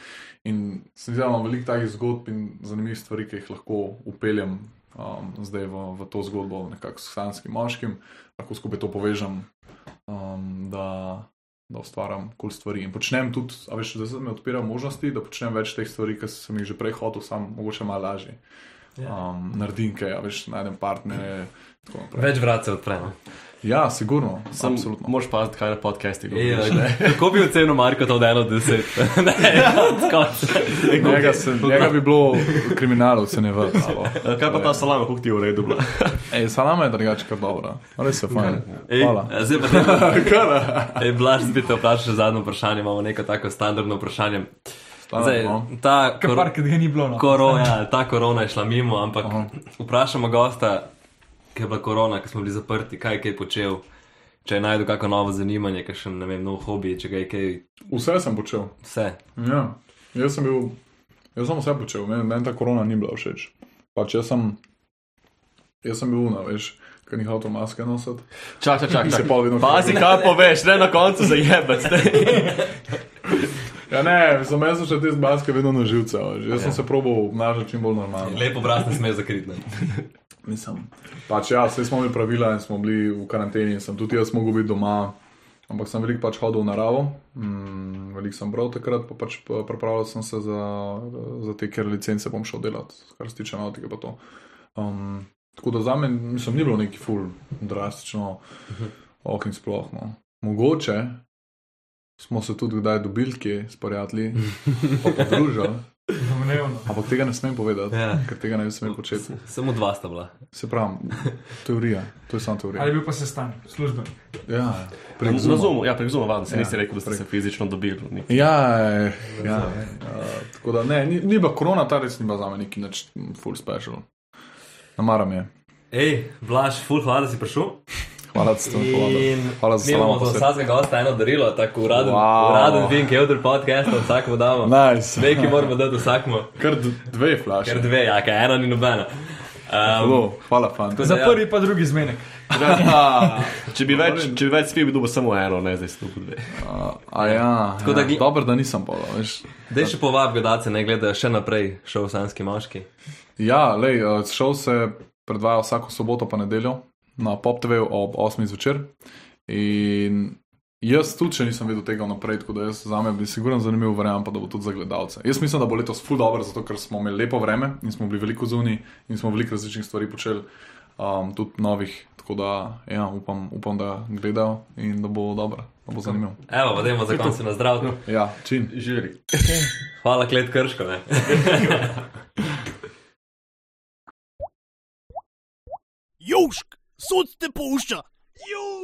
In se mi zdi, da imam veliko takih zgodb in zanimivih stvari, ki jih lahko upeljem um, zdaj v, v to zgodbo, nekako s sanskim moškim, lahko skupaj to povežem, um, da, da ustvarjam kul cool stvari. In počnem tudi, a veš, da se mi odpira možnosti, da počnem več teh stvari, ki sem jih že prej hotel, sam mogoče malo lažje. Um, naredim kaj, a veš, najdem partnerje. Več vrat se odpremo. Ja, sigurno, absolutno. moraš paziti, kaj na podcasti govoriš. ne. Kako bi ocenil Marko to od 1 do 10? ne, skos. Njega, sem, njega bi bilo kriminal ocenjevati. Eh, Kaj pa ta salama, kako ti je v redu bila? Ej, salama je drugače kar dobra. Res je fajn. Ej, Hvala. zdaj pa te. Ej, Blaž, bi te vprašal še zadnje vprašanje, imamo neko tako standardno vprašanje. Zdaj, no. ta, Kar kor, ni bilo. No. korona, ja, ta korona je šla mimo, ampak Aha. vprašamo gosta, ki je bila korona, ki smo bili zaprti, kaj je kaj počel, če je najdel kako novo zanimanje, kakšen, ne vem, nov hobi, če ga je kaj, Vse sem počel. vse. Ja. Jaz sem bil, jaz sem vse počel, meni, meni ta korona ni bila všeč. Pač jaz sem, jaz sem bil una, veš, ker ni hotel maske nositi. Čak, čak, čak. Se čak. pa vedno Pazi, kaj poveš, ne na koncu zajebati. Ja, ne, za me so še te maske vedno na živce. Jaz sem se probal obnašati čim bolj normalno. Lepo obraz ne sme zakriti. Mislim. Pač ja, vse smo imeli pravila in smo bili v karanteni in sem tudi jaz mogel biti doma. Ampak sem veliko pač hodil v naravo, mm, veliko sem bral takrat, pa pač pa pripravljal sem se za, za te, ker licence bom šel delati, kar se tiče nautike pa to. Um, tako da za me mislim, ni bilo neki ful drastično, ok in sploh. No. Mogoče smo se tudi kdaj dobili, kje s prijatelji, pa podružili, Domnevno. ampak tega ne smem povedati, Ja. ker tega ne bi smel početi. Samo dva sta bila. Se pravi, teorija, to je samo teorija. Ali je bil pa sestanek, služben. Ja, prek. Zoomu, ja, prek Zooma, vam, se Ja, niste rekel, da ste se fizično dobili. Ni- Ja, eh, ja, uh, tako da ne, ni, ni bila korona, ta res ni bila za me neki nič full special. Namaram je. Ej, Blaž, full hvala, da si prišel. Hvala, da ste mi povedali. In Hvala za mi imamo posvet. vsakega gosta eno darilo, tako uraden, Wow. uraden Vink, Eudr podcast, vsakemu damo. Nice. Dve, ki moramo dati vsakemu, Kar dve flaše. ker dve, ja, ena ni nobena. Um, Hvala, hvala, fant. Za da ja. prvi pa drugi zmenek. Če bi več, če bi več spil, bi dobil samo eno, ne zdaj sto dve. A, a ja, Tako da ja, gli- dobro, da nisem povedal. veš. Dej še povab gledalce, ne gledajo še naprej šov Sanski moški. Ja, lej, uh, šov se predvaja vsako soboto pa nedeljo na Pop TV ob 8. zvečer. In jaz tudi še nisem vedel tega naprej, tako da jaz za me bi sigurno zanimiv, verjamem pa, da bo tudi za gledalce. Jaz mislim, da bo letos full dobro, zato ker smo imeli lepo vreme in smo bili veliko zunaj in smo veliko različnih stvari počeli, um, tudi novih. Tako da ja, upam, upam, da gledajo in da bo dobro, da bo zanimivo. Evo, pa dajmo za konec na zdrav. Ja, čim. Žiri. Hvala, klet krško, ne. Južk, sod te pušča. Južk.